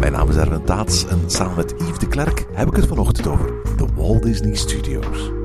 Mijn naam is Erwin Taats en samen met Yves de Klerk heb ik het vanochtend over de Walt Disney Studios.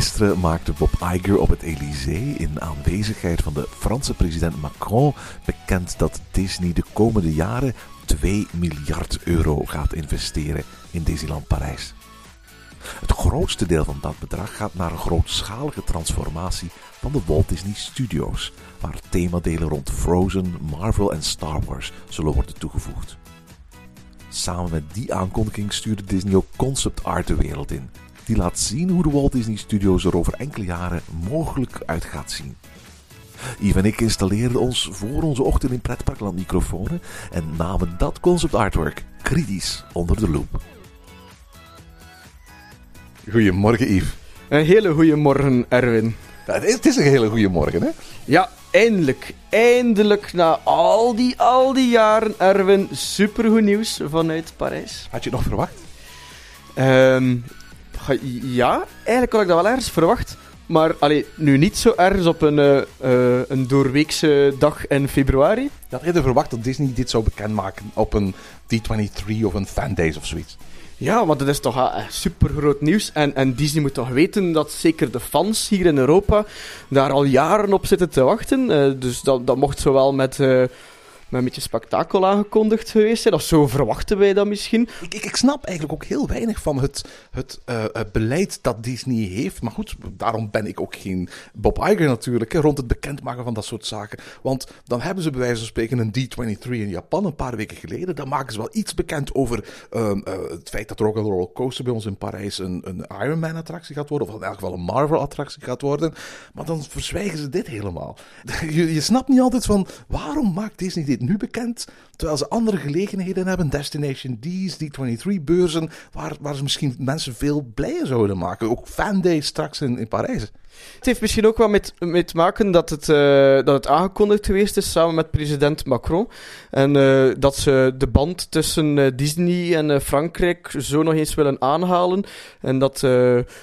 Gisteren maakte Bob Iger op het Elysée in aanwezigheid van de Franse president Macron bekend dat Disney de komende jaren 2 miljard euro gaat investeren in Disneyland Parijs. Het grootste deel van dat bedrag gaat naar een grootschalige transformatie van de Walt Disney Studios, waar themadelen rond Frozen, Marvel en Star Wars zullen worden toegevoegd. Samen met die aankondiging stuurde Disney ook concept art de wereld in, die laat zien hoe de Walt Disney Studios er over enkele jaren mogelijk uit gaat zien. Yves en ik installeerden ons voor onze ochtend in Pretparkland microfoons en namen dat concept artwork kritisch onder de loep. Goedemorgen Yves. Een hele goede morgen, Erwin. Het, is, een hele goede morgen, hè? Ja, eindelijk, eindelijk na al die, al die jaren, Erwin, supergoed nieuws vanuit Parijs. Had je het nog verwacht? Ehm, ja, eigenlijk had ik dat wel ergens verwacht. Maar allee, nu niet zo ergens op een, eh, eh, een doorweekse dag in februari. Je had eerder verwacht dat Disney dit zou bekendmaken op een D23 of een Fan Days of zoiets. Ja, want dat is toch uh, super groot nieuws. En, en Disney moet toch weten dat zeker de fans hier in Europa daar al jaren op zitten te wachten. Eh, dus dat, dat mocht zowel met, eh, met een beetje spektakel aangekondigd geweest zijn. Of zo verwachten wij dat misschien. Ik, ik, snap eigenlijk ook heel weinig van het, het eh, eh, beleid dat Disney heeft. Maar goed, daarom ben ik ook geen Bob Iger natuurlijk, hè, rond het bekendmaken van dat soort zaken. Want dan hebben ze bij wijze van spreken een D23 in Japan een paar weken geleden. Dan maken ze wel iets bekend over ehm, eh, het feit dat er ook een roller coaster bij ons in Parijs een, een Iron Man attractie gaat worden. Of in elk geval een Marvel attractie gaat worden. Maar dan verzwijgen ze dit helemaal. Je, je snapt niet altijd van waarom maakt Disney dit nu bekend, terwijl ze andere gelegenheden hebben, Destination D's, D23-beurzen, waar, waar ze misschien mensen veel blijer zouden maken. Ook Fan Day straks in, in Parijs. Het heeft misschien ook wel met, mee te maken dat het, eh, dat het aangekondigd geweest is samen met president Macron. En eh, dat ze de band tussen eh, Disney en Frankrijk zo nog eens willen aanhalen. En dat,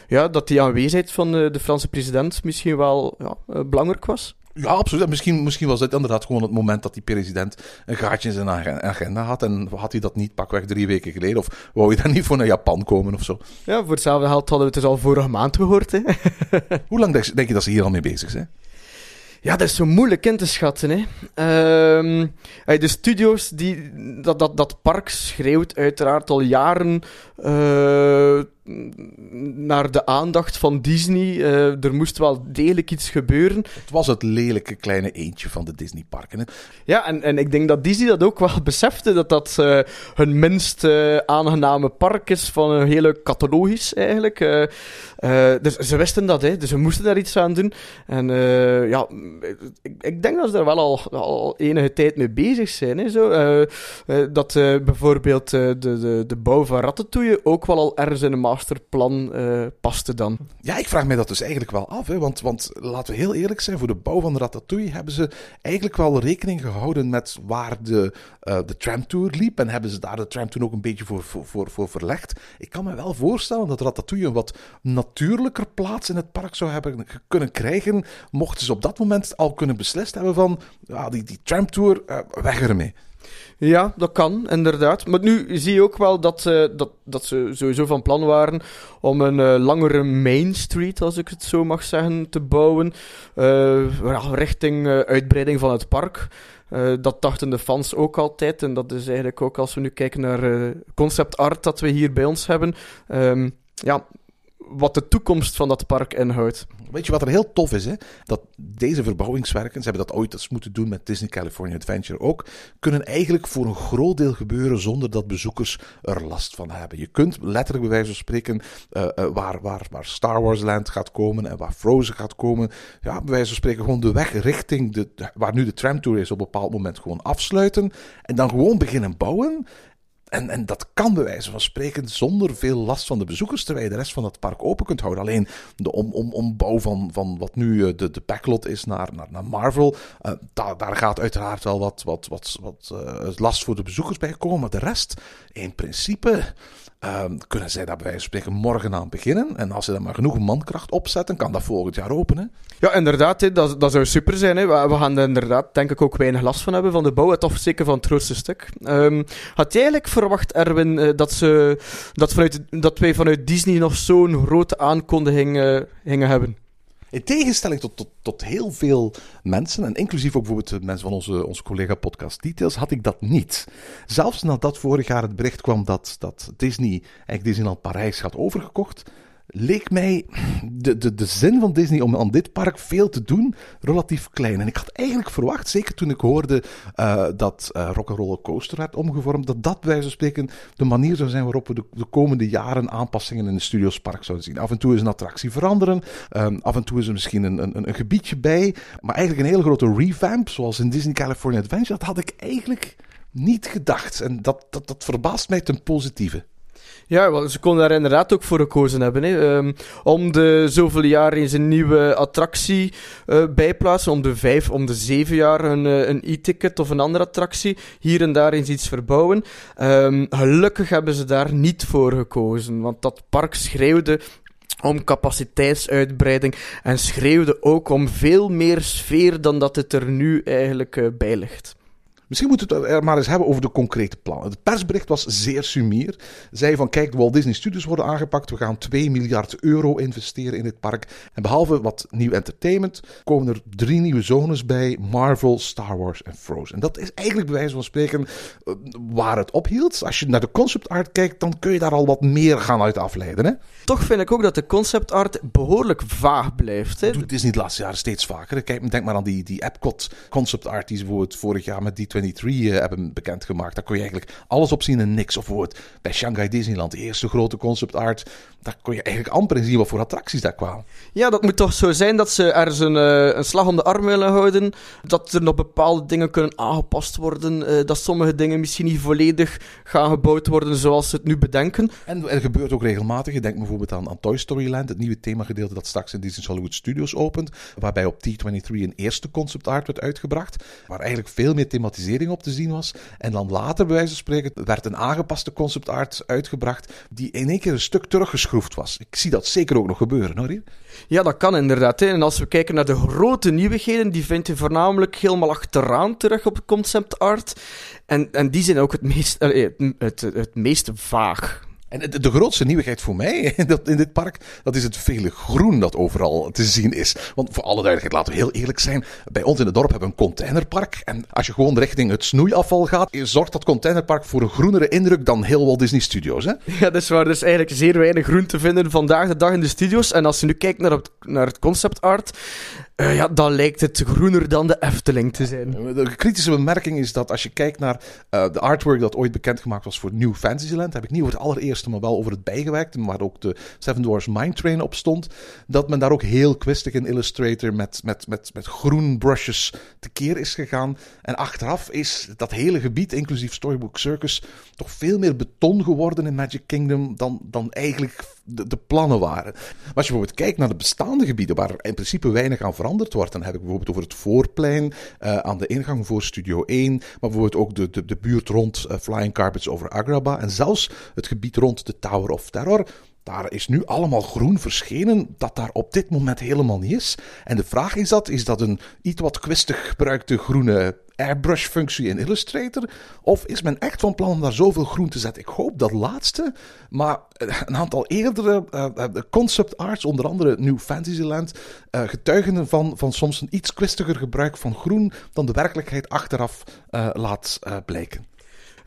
ja, dat die aanwezigheid van de Franse president misschien wel ja, belangrijk was. Ja, absoluut. En Misschien, misschien was dit inderdaad gewoon het moment dat die president een gaatje in zijn ag- agenda had. En had hij dat niet pakweg drie weken geleden? Of wou hij dan niet voor naar Japan komen of zo? Ja, voor hetzelfde geld hadden we het dus al vorige maand gehoord. Hè. Hoe lang denk je dat ze hier al mee bezig zijn? Ja, dat is zo moeilijk in te schatten. Hè. Ehm, de studio's, die, dat, dat, dat park schreeuwt uiteraard al jaren eh, naar de aandacht van Disney. Eh, er moest wel degelijk iets gebeuren. Het was het lelijke kleine eentje van de Disneyparken. hè. Ja, en, en ik denk dat Disney dat ook wel besefte, dat dat eh, hun minst eh, aangename park is van een hele catalogus eigenlijk. Dus ze wisten dat, hè, dus ze moesten daar iets aan doen. En ja, ik, ik denk dat ze daar wel al, al enige tijd mee bezig zijn. Hè, zo. Dat bijvoorbeeld de, de, de bouw van Ratatouille ook wel al ergens in een masterplan eh, paste dan. Ja, ik vraag mij dat dus eigenlijk wel af. Hè? Want, want laten we heel eerlijk zijn, voor de bouw van de Ratatouille hebben ze eigenlijk wel rekening gehouden met waar de, eh, de tramtour liep. En hebben ze daar de tram toen ook een beetje voor, voor, voor, voor verlegd. Ik kan me wel voorstellen dat Ratatouille een wat natuurlijker plaats in het park zou hebben kunnen krijgen. Mochten ze op dat moment al kunnen beslist hebben van, ja, die, die tramtour, eh, weg ermee. Ja, dat kan, inderdaad. Maar nu zie je ook wel dat, eh, dat, dat ze sowieso van plan waren om een eh, langere Main Street, als ik het zo mag zeggen, te bouwen. eh, richting uitbreiding van het park. Dat dachten de fans ook altijd. En dat is eigenlijk ook als we nu kijken naar concept art dat we hier bij ons hebben. Ehm, ja, wat de toekomst van dat park inhoudt. Weet je wat er heel tof is? Hè? Dat deze verbouwingswerken, ze hebben dat ooit eens moeten doen met Disney California Adventure ook, kunnen eigenlijk voor een groot deel gebeuren zonder dat bezoekers er last van hebben. Je kunt letterlijk bij wijze van spreken, uh, uh, waar, waar, waar Star Wars Land gaat komen en waar Frozen gaat komen, ja, bij wijze van spreken gewoon de weg richting de, waar nu de tramtour is op een bepaald moment gewoon afsluiten en dan gewoon beginnen bouwen. En, en dat kan bij wijze van spreken zonder veel last van de bezoekers, terwijl je de rest van het park open kunt houden. Alleen de om, om, ombouw van, van wat nu de, de backlot is naar, naar, naar Marvel, uh, daar, daar gaat uiteraard wel wat, wat, wat, wat uh, last voor de bezoekers bij komen. Maar de rest, in principe, uh, kunnen zij daar bij wijze van spreken morgen aan beginnen. En als ze dan maar genoeg mankracht opzetten, kan dat volgend jaar openen. Ja, inderdaad, hè, dat, dat zou super zijn. Hè. We, gaan er inderdaad, denk ik, ook weinig last van hebben van de bouw. Het zeker van het grootste stuk. Um, had jij eigenlijk verwacht, Erwin, uh, dat, ze, dat, vanuit, dat wij vanuit Disney nog zo'n grote aankondiging uh, gingen hebben? In tegenstelling tot, tot, tot heel veel mensen, en inclusief ook bijvoorbeeld de mensen van onze, onze collega Podcast Details, had ik dat niet. Zelfs nadat vorig jaar het bericht kwam dat, dat Disney eigenlijk Disneyland Parijs had overgekocht, leek mij de, de, de zin van Disney om aan dit park veel te doen relatief klein. En ik had eigenlijk verwacht, zeker toen ik hoorde uh, dat uh, Rock'n'Roller Coaster werd omgevormd, dat dat bij van spreken de manier zou zijn waarop we de, de komende jaren aanpassingen in de Studios Park zouden zien. Af en toe is een attractie veranderen, um, af en toe is er misschien een, een, een gebiedje bij, maar eigenlijk een hele grote revamp, zoals in Disney California Adventure, dat had ik eigenlijk niet gedacht. En dat, dat, dat verbaast mij ten positieve. Ja, wel, ze konden daar inderdaad ook voor gekozen hebben. Hè. Um, om de zoveel jaar eens een nieuwe attractie uh, bijplaatsen. Om de vijf, om de zeven jaar een, uh, een e-ticket of een andere attractie. Hier en daar eens iets verbouwen. Um, gelukkig hebben ze daar niet voor gekozen. Want dat park schreeuwde om capaciteitsuitbreiding en schreeuwde ook om veel meer sfeer dan dat het er nu eigenlijk uh, bij ligt. Misschien moeten we het maar eens hebben over de concrete plannen. Het persbericht was zeer sumier. Zei van kijk, de Walt Disney Studios worden aangepakt. We gaan 2 miljard euro investeren in het park. En behalve wat nieuw entertainment komen er drie nieuwe zones bij. Marvel, Star Wars en Frozen. En dat is eigenlijk bij wijze van spreken eh, waar het ophield. Als je naar de concept art kijkt, dan kun je daar al wat meer gaan uit afleiden. Hè? Toch vind ik ook dat de concept art behoorlijk vaag blijft. Hè? Dat doet Disney de laatste jaren steeds vaker. Kijk, denk maar aan die, die Epcot concept art die ze vorig jaar met die 23 eh, hebben bekendgemaakt. Daar kon je eigenlijk alles op zien en niks of woord. Bij Shanghai Disneyland, de eerste grote concept art, daar kon je eigenlijk amper in zien wat voor attracties daar kwamen. Ja, dat moet toch zo zijn dat ze ergens een, eh, een slag om de arm willen houden. Dat er nog bepaalde dingen kunnen aangepast worden. Eh, dat sommige dingen misschien niet volledig gaan gebouwd worden zoals ze het nu bedenken. En er gebeurt ook regelmatig. Je denkt bijvoorbeeld aan, Toy Story Land, het nieuwe themagedeelte dat straks in Disney's Hollywood Studios opent. Waarbij op T23 een eerste concept art werd uitgebracht. Waar eigenlijk veel meer thematiseerd op te zien was. En dan later, bij wijze van spreken, werd een aangepaste concept art uitgebracht. Die in één keer een stuk teruggeschroefd was. Ik zie dat zeker ook nog gebeuren hoor. Ja, dat kan inderdaad. Hè. En als we kijken naar de grote nieuwigheden, die vind je voornamelijk helemaal achteraan terug op concept art. En, en die zijn ook het meest, het, het, het meest vaag. En de, grootste nieuwigheid voor mij in, dit park, dat is het vele groen dat overal te zien is. Want voor alle duidelijkheid, laten we heel eerlijk zijn. Bij ons in het dorp hebben we een containerpark. En als je gewoon richting het snoeiafval gaat, zorgt dat containerpark voor een groenere indruk dan heel Walt Disney Studios. Hè? Ja, dat is waar. Er is eigenlijk zeer weinig groen te vinden vandaag de dag in de studios. En als je nu kijkt naar het, naar het concept art, uh, ja, dan lijkt het groener dan de Efteling te zijn. De kritische bemerking is dat als je kijkt naar uh, de artwork dat ooit bekendgemaakt was voor New Fantasyland, heb ik niet over het allereerste, maar wel over het bijgewerkte, waar ook de Seven Dwarfs Mine Train op stond, dat men daar ook heel kwistig in Illustrator met, met, met, met groen brushes tekeer is gegaan. En achteraf is dat hele gebied, inclusief Storybook Circus, toch veel meer beton geworden in Magic Kingdom dan, dan eigenlijk de, plannen waren. Maar als je bijvoorbeeld kijkt naar de bestaande gebieden, waar in principe weinig aan veranderd wordt, dan heb ik bijvoorbeeld over het voorplein uh, aan de ingang voor Studio 1, maar bijvoorbeeld ook de, de, de buurt rond uh, Flying Carpets over Agrabah en zelfs het gebied rond de Tower of Terror. Daar is nu allemaal groen verschenen dat daar op dit moment helemaal niet is. En de vraag is dat, is dat een iets wat kwistig gebruikte groene airbrush-functie in Illustrator? Of is men echt van plan om daar zoveel groen te zetten? Ik hoop dat laatste. Maar een aantal eerdere uh, concept arts, onder andere New Fantasyland, uh, getuigen van, van soms een iets kwistiger gebruik van groen dan de werkelijkheid achteraf laat blijken.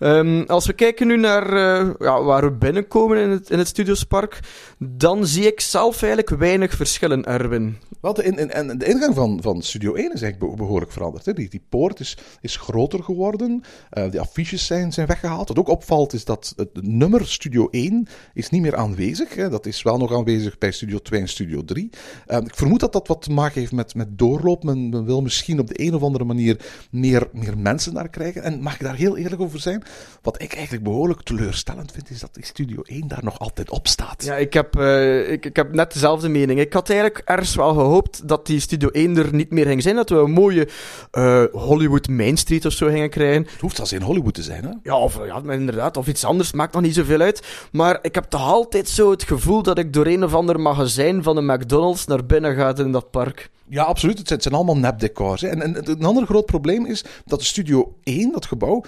Ehm, als we kijken nu naar eh, ja, waar we binnenkomen in het, in het Studiospark, dan zie ik zelf eigenlijk weinig verschillen, Erwin. Wel, de, in, de ingang van, van Studio 1 is eigenlijk behoorlijk veranderd. Hè. Die, die poort is, is groter geworden. Uh, de affiches zijn, zijn weggehaald. Wat ook opvalt is dat het nummer Studio 1 is niet meer aanwezig. Hè. Dat is wel nog aanwezig bij Studio 2 en Studio 3. Uh, ik vermoed dat dat wat te maken heeft met, met doorloop. Men, men, wil misschien op de een of andere manier meer, meer mensen daar krijgen. En mag ik daar heel eerlijk over zijn? Wat ik eigenlijk behoorlijk teleurstellend vind, is dat die Studio 1 daar nog altijd op staat. Ja, ik heb, uh, ik, ik heb net dezelfde mening. Ik had eigenlijk ergens wel gehoopt dat die Studio 1 er niet meer ging zijn. Dat we een mooie uh, Hollywood Main Street of zo gingen krijgen. Het hoeft zelfs in Hollywood te zijn, hè? Ja, of, ja, inderdaad. Of iets anders. Maakt nog niet zoveel uit. Maar ik heb toch altijd zo het gevoel dat ik door een of ander magazijn van de McDonald's naar binnen ga in dat park. Ja, absoluut. Het zijn, allemaal nepdecors. En een ander groot probleem is dat de Studio 1, dat gebouw,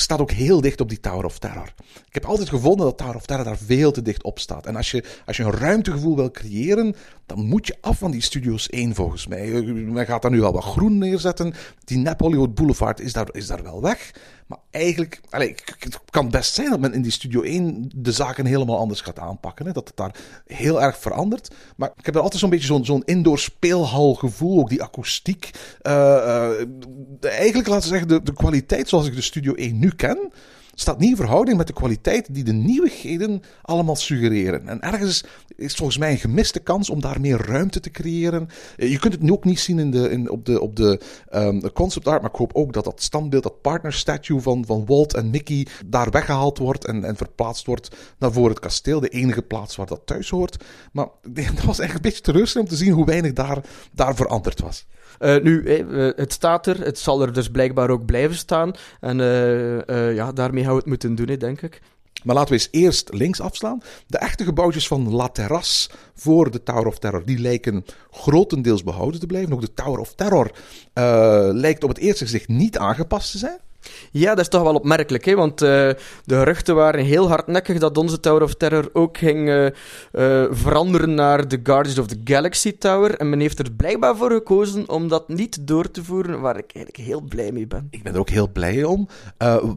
staat ook heel dicht op die Tower of Terror. Ik heb altijd gevonden dat Tower of Terror daar veel te dicht op staat. En als je, als je een ruimtegevoel wil creëren, dan moet je af van die Studios 1 volgens mij. Men gaat daar nu al wat groen neerzetten. Die Nep Hollywood Boulevard is daar, is daar wel weg. Maar eigenlijk, allez, het kan best zijn dat men in die Studio 1 de zaken helemaal anders gaat aanpakken. Dat het daar heel erg verandert. Maar ik heb er altijd zo'n beetje zo'n zo'n indoor speelhal gevoel. Ook die akoestiek. Uh, uh, eigenlijk laten we zeggen, de, de kwaliteit zoals ik de Studio 1 nu ken staat niet in verhouding met de kwaliteit die de nieuwigheden allemaal suggereren. En ergens is volgens mij een gemiste kans om daar meer ruimte te creëren. Je kunt het nu ook niet zien in de, in, op de, op de um, concept art, maar ik hoop ook dat dat standbeeld, dat partner statue van, van Walt en Mickey, daar weggehaald wordt en, en verplaatst wordt naar voor het kasteel, de enige plaats waar dat thuis hoort. Maar dat was echt een beetje teleurstellend om te zien hoe weinig daar, daar veranderd was. Uh, nu, het staat er, het zal er dus blijkbaar ook blijven staan. En ja, daarmee gaan we het moeten doen, denk ik. Maar laten we eens eerst links afslaan. De echte gebouwtjes van La voor de Tower of Terror, die lijken grotendeels behouden te blijven. Ook de Tower of Terror lijkt op het eerste gezicht niet aangepast te zijn. Ja, dat is toch wel opmerkelijk, hè? want uh, de geruchten waren heel hardnekkig dat onze Tower of Terror ook ging uh, uh, veranderen naar de Guardians of the Galaxy Tower. En men heeft er blijkbaar voor gekozen om dat niet door te voeren, waar ik eigenlijk heel blij mee ben. Ik ben er ook heel blij om.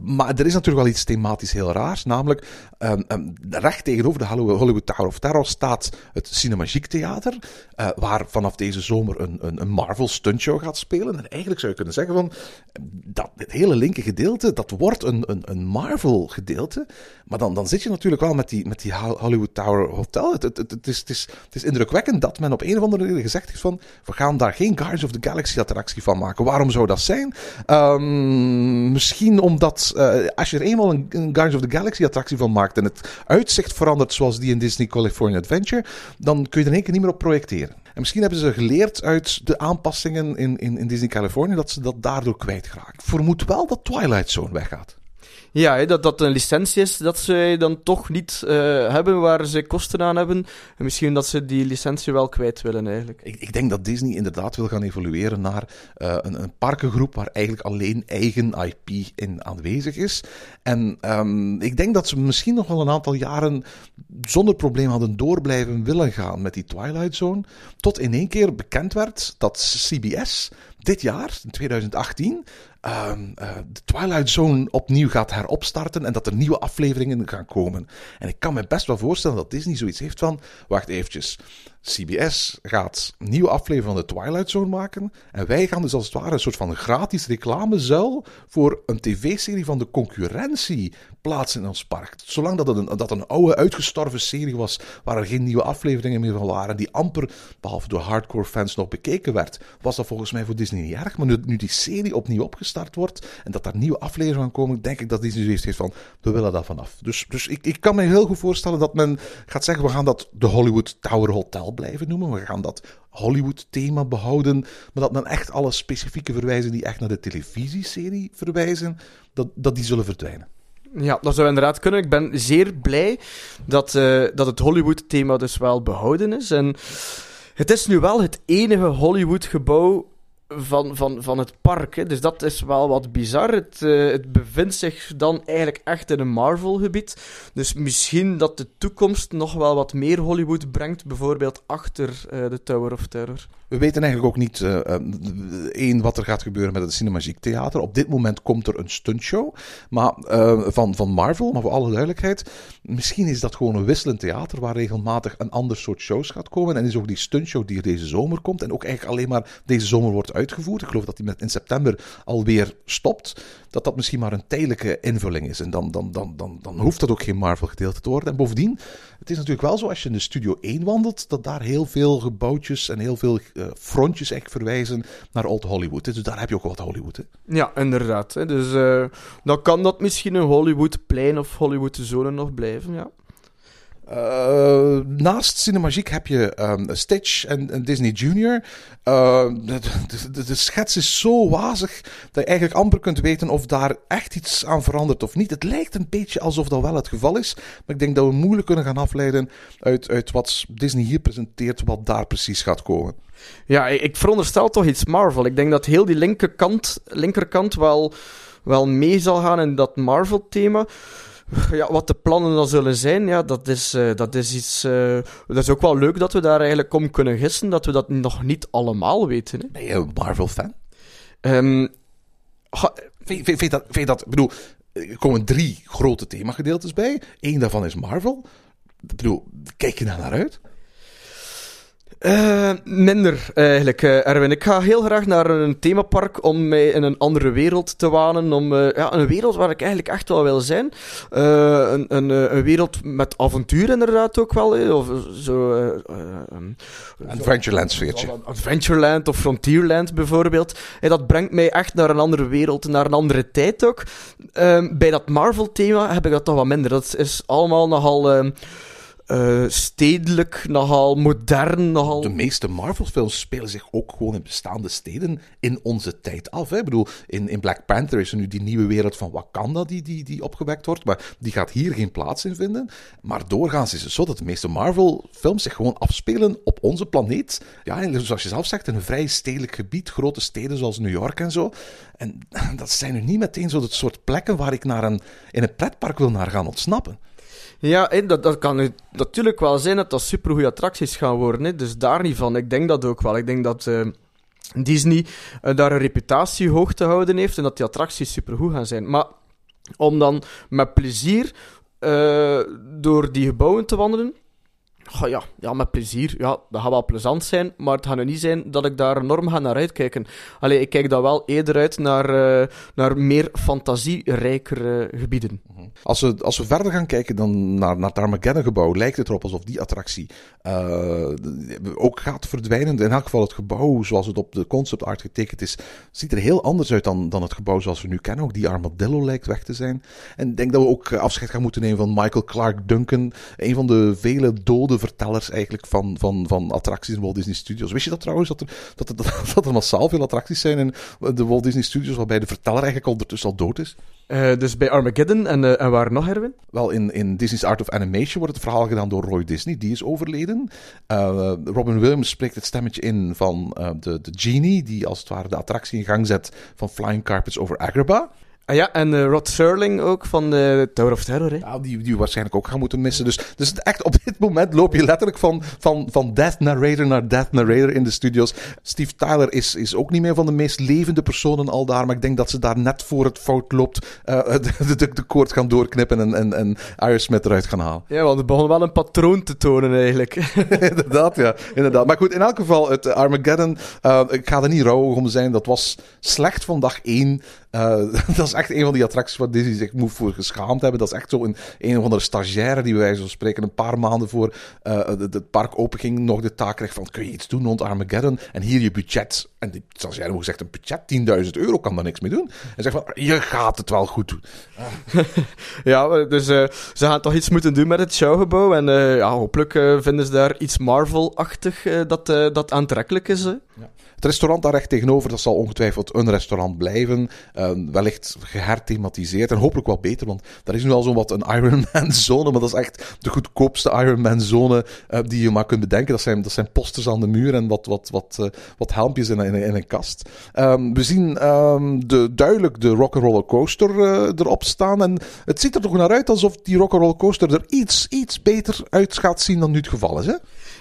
maar er is natuurlijk wel iets thematisch heel raars, namelijk um, um, recht tegenover de Hollywood Tower of Terror staat het Cinemagiek Theater, waar vanaf deze zomer een, een, een Marvel stuntshow gaat spelen. En eigenlijk zou je kunnen zeggen van, dat hele link gedeelte, dat wordt een, een, een Marvel-gedeelte. Maar dan, dan zit je natuurlijk wel met die, met die Hollywood Tower Hotel. Het, het, het, is, het, is, het is indrukwekkend dat men op een of andere manier gezegd heeft van... We gaan daar geen Guardians of the Galaxy attractie van maken. Waarom zou dat zijn? Um, misschien omdat uh, als je er eenmaal een, een Guardians of the Galaxy attractie van maakt... en het uitzicht verandert zoals die in Disney California Adventure... dan kun je er in één keer niet meer op projecteren. En misschien hebben ze geleerd uit de aanpassingen in, in, in Disney California dat ze dat daardoor kwijtgeraakt. Ik vermoed wel dat Twilight Zone weggaat. Ja, dat dat een licentie is dat ze dan toch niet uh, hebben waar ze kosten aan hebben. En misschien dat ze die licentie wel kwijt willen eigenlijk. Ik, ik denk dat Disney inderdaad wil gaan evolueren naar uh, een, een, parkengroep waar eigenlijk alleen eigen IP in aanwezig is. En um, ik denk dat ze misschien nog wel een aantal jaren zonder probleem hadden door blijven willen gaan met die Twilight Zone. Tot in één keer bekend werd dat CBS dit jaar, in 2018, uh, uh, de Twilight Zone opnieuw gaat heropstarten en dat er nieuwe afleveringen gaan komen. En ik kan me best wel voorstellen dat Disney zoiets heeft van, wacht eventjes, CBS gaat een nieuwe aflevering van de Twilight Zone maken. En wij gaan dus als het ware een soort van gratis reclamezuil voor een tv-serie van de concurrentie plaatsen in ons park. Zolang dat, een, dat een oude, uitgestorven serie was, waar er geen nieuwe afleveringen meer van waren, die amper, behalve door hardcore fans, nog bekeken werd, was dat volgens mij voor Disney niet erg. Maar nu, nu die serie opnieuw opgestart wordt en dat daar nieuwe afleveringen aan komen, denk ik dat Disney zoiets heeft van, we willen dat vanaf. Dus, dus ik, ik kan me heel goed voorstellen dat men gaat zeggen, we gaan dat de Hollywood Tower Hotel blijven noemen. We gaan dat Hollywood-thema behouden. Maar dat men echt alle specifieke verwijzen die echt naar de televisieserie verwijzen, dat, dat die zullen verdwijnen. Ja, dat zou inderdaad kunnen. Ik ben zeer blij dat, uh, dat het Hollywood-thema dus wel behouden is. En het is nu wel het enige Hollywood-gebouw van, van, van het park. Dus dat is wel wat bizar. Het, eh, het bevindt zich dan eigenlijk echt in een Marvel-gebied. Dus misschien dat de toekomst nog wel wat meer Hollywood brengt, bijvoorbeeld achter eh, de Tower of Terror. We weten eigenlijk ook niet, eh, eh, één, wat er gaat gebeuren met het Cinemagique Theater. Op dit moment komt er een stuntshow maar, eh, van, van Marvel, maar voor alle duidelijkheid, misschien is dat gewoon een wisselend theater waar regelmatig een ander soort shows gaat komen. En is ook die stuntshow die er deze zomer komt en ook eigenlijk alleen maar deze zomer wordt uitgevoerd. Ik geloof dat die met, in september alweer stopt. Dat dat misschien maar een tijdelijke invulling is. En dan, dan, dan, dan, dan hoeft dat ook geen Marvel-gedeelte te worden. En bovendien, het is natuurlijk wel zo als je in de Studio 1 wandelt, dat daar heel veel gebouwtjes en heel veel frontjes echt verwijzen naar Old Hollywood. Dus daar heb je ook wat Hollywood. Hè? Ja, inderdaad. Hè. Dus eh, dan kan dat misschien een Hollywoodplein of Hollywood-zone nog blijven, ja. Uh, naast Cinemagique heb je um, Stitch en, Disney Junior. Uh, de, de, de, schets is zo wazig dat je eigenlijk amper kunt weten of daar echt iets aan verandert of niet. Het lijkt een beetje alsof dat wel het geval is. Maar ik denk dat we moeilijk kunnen gaan afleiden uit, uit wat Disney hier presenteert, wat daar precies gaat komen. Ja, ik veronderstel toch iets Marvel. Ik denk dat heel die linkerkant, linkerkant wel, wel mee zal gaan in dat Marvel-thema. Ja, wat de plannen dan zullen zijn, ja, dat is, uh, dat is iets. Uh, dat is ook wel leuk dat we daar eigenlijk om kunnen gissen, dat we dat nog niet allemaal weten. Hè. Ben je een Marvel-fan? Um, vind, vind, vind, dat, vind dat, ik bedoel, er komen drie grote themagedeeltes bij. Eén daarvan is Marvel. Ik bedoel, kijk je daar naar uit? Uh, minder, eigenlijk, uh, Erwin. Ik ga heel graag naar een themapark om mij in een andere wereld te wanen. Om, uh, ja, een wereld waar ik eigenlijk echt wel wil zijn. een, een, een wereld met avontuur inderdaad ook wel. Of zo... Um, Adventureland sfeertje. Adventureland of Frontierland bijvoorbeeld. En dat brengt mij echt naar een andere wereld, naar een andere tijd ook. Ehm, bij dat Marvel thema heb ik dat toch wat minder. Dat is allemaal nogal... Uh, stedelijk, nogal modern, nogal... De meeste Marvel-films spelen zich ook gewoon in bestaande steden in onze tijd af. Hè? Ik bedoel, in, in Black Panther is er nu die nieuwe wereld van Wakanda die, die, die opgewekt wordt, maar die gaat hier geen plaats in vinden. Maar doorgaans is het zo dat de meeste Marvel-films zich gewoon afspelen op onze planeet. Ja, zoals je zelf zegt, in een vrij stedelijk gebied, grote steden zoals New York en zo. En dat zijn nu niet meteen zo soort plekken waar ik naar een, in een pretpark wil naar gaan ontsnappen. Ja, dat, dat kan natuurlijk wel zijn dat dat supergoeie attracties gaan worden. Hè. Dus daar niet van. Ik denk dat ook wel. Ik denk dat uh, Disney uh, daar een reputatie hoog te houden heeft en dat die attracties supergoed gaan zijn. Maar om dan met plezier uh, door die gebouwen te wandelen, Ja, ja, met plezier. Ja, dat gaat wel plezant zijn, maar het gaat nu niet zijn dat ik daar enorm ga naar uitkijken. Allee, ik kijk daar wel eerder uit naar, uh, naar meer fantasierijkere gebieden. Mhm. Als we, als we verder gaan kijken dan naar, naar het Armageddon-gebouw, lijkt het erop alsof die attractie uh, ook gaat verdwijnen. In elk geval het gebouw zoals het op de concept art getekend is, ziet er heel anders uit dan, dan het gebouw zoals we nu kennen. Ook die armadillo lijkt weg te zijn. En ik denk dat we ook afscheid gaan moeten nemen van Michael Clark Duncan, een van de vele dode vertellers eigenlijk van, van, van attracties in Walt Disney Studios. Wist je dat trouwens, dat er, dat, dat, dat er massaal veel attracties zijn in de Walt Disney Studios, waarbij de verteller eigenlijk ondertussen al dood is? Uh, dus bij Armageddon en, uh, en waar nog, Herwin? Wel, in, in Disney's Art of Animation wordt het verhaal gedaan door Roy Disney, die is overleden. Uh, Robin Williams spreekt het stemmetje in van de, de genie, die als het ware de attractie in gang zet van Flying Carpets over Agrabah. Ah ja, en uh, Rod Serling ook van de Tower of Terror. Hè? Ja, die, die waarschijnlijk ook gaan moeten missen. Dus, dus echt op dit moment loop je letterlijk van, van, van Death Narrator naar Death Narrator in de studios. Steve Tyler is, is ook niet meer van de meest levende personen al daar. Maar ik denk dat ze daar net voor het fout loopt uh, de, de, de, koord gaan doorknippen en, en, en Iron Smith eruit gaan halen. Ja, want het begon wel een patroon te tonen eigenlijk. inderdaad, ja. Inderdaad. Maar goed, in elk geval, het Armageddon, uh, ik ga er niet rouwig om zijn. Dat was slecht van dag één. Uh, dat is echt een van die attracties waar Disney zich moet voor geschaamd hebben. Dat is echt zo een, een of andere stagiaire die wij zo spreken een paar maanden voor uh, het park openging nog de taak kreeg van kun je iets doen rond Armageddon en hier je budget. En die stagiaire moet zegt een budget 10.000 euro kan daar niks mee doen. En zegt van je gaat het wel goed doen. ja, dus uh, ze gaan toch iets moeten doen met het showgebouw en ja, hopelijk vinden ze daar iets Marvel-achtig dat, dat aantrekkelijk is. Hè? Het restaurant daar recht tegenover, dat zal ongetwijfeld een restaurant blijven. Eh, wellicht geherthematiseerd en hopelijk wel beter, want daar is nu al zo'n wat een Ironman-zone, maar dat is echt de goedkoopste Ironman-zone eh, die je maar kunt bedenken. Dat zijn, dat zijn posters aan de muur en wat, wat, wat, eh, wat helmpjes in, in, een kast. Ehm, we zien ehm, de, duidelijk de Rock'n'Roller Coaster eh, erop staan en het ziet er toch naar uit alsof die Rock'n'Roller Coaster er iets, iets beter uit gaat zien dan nu het geval is, hè?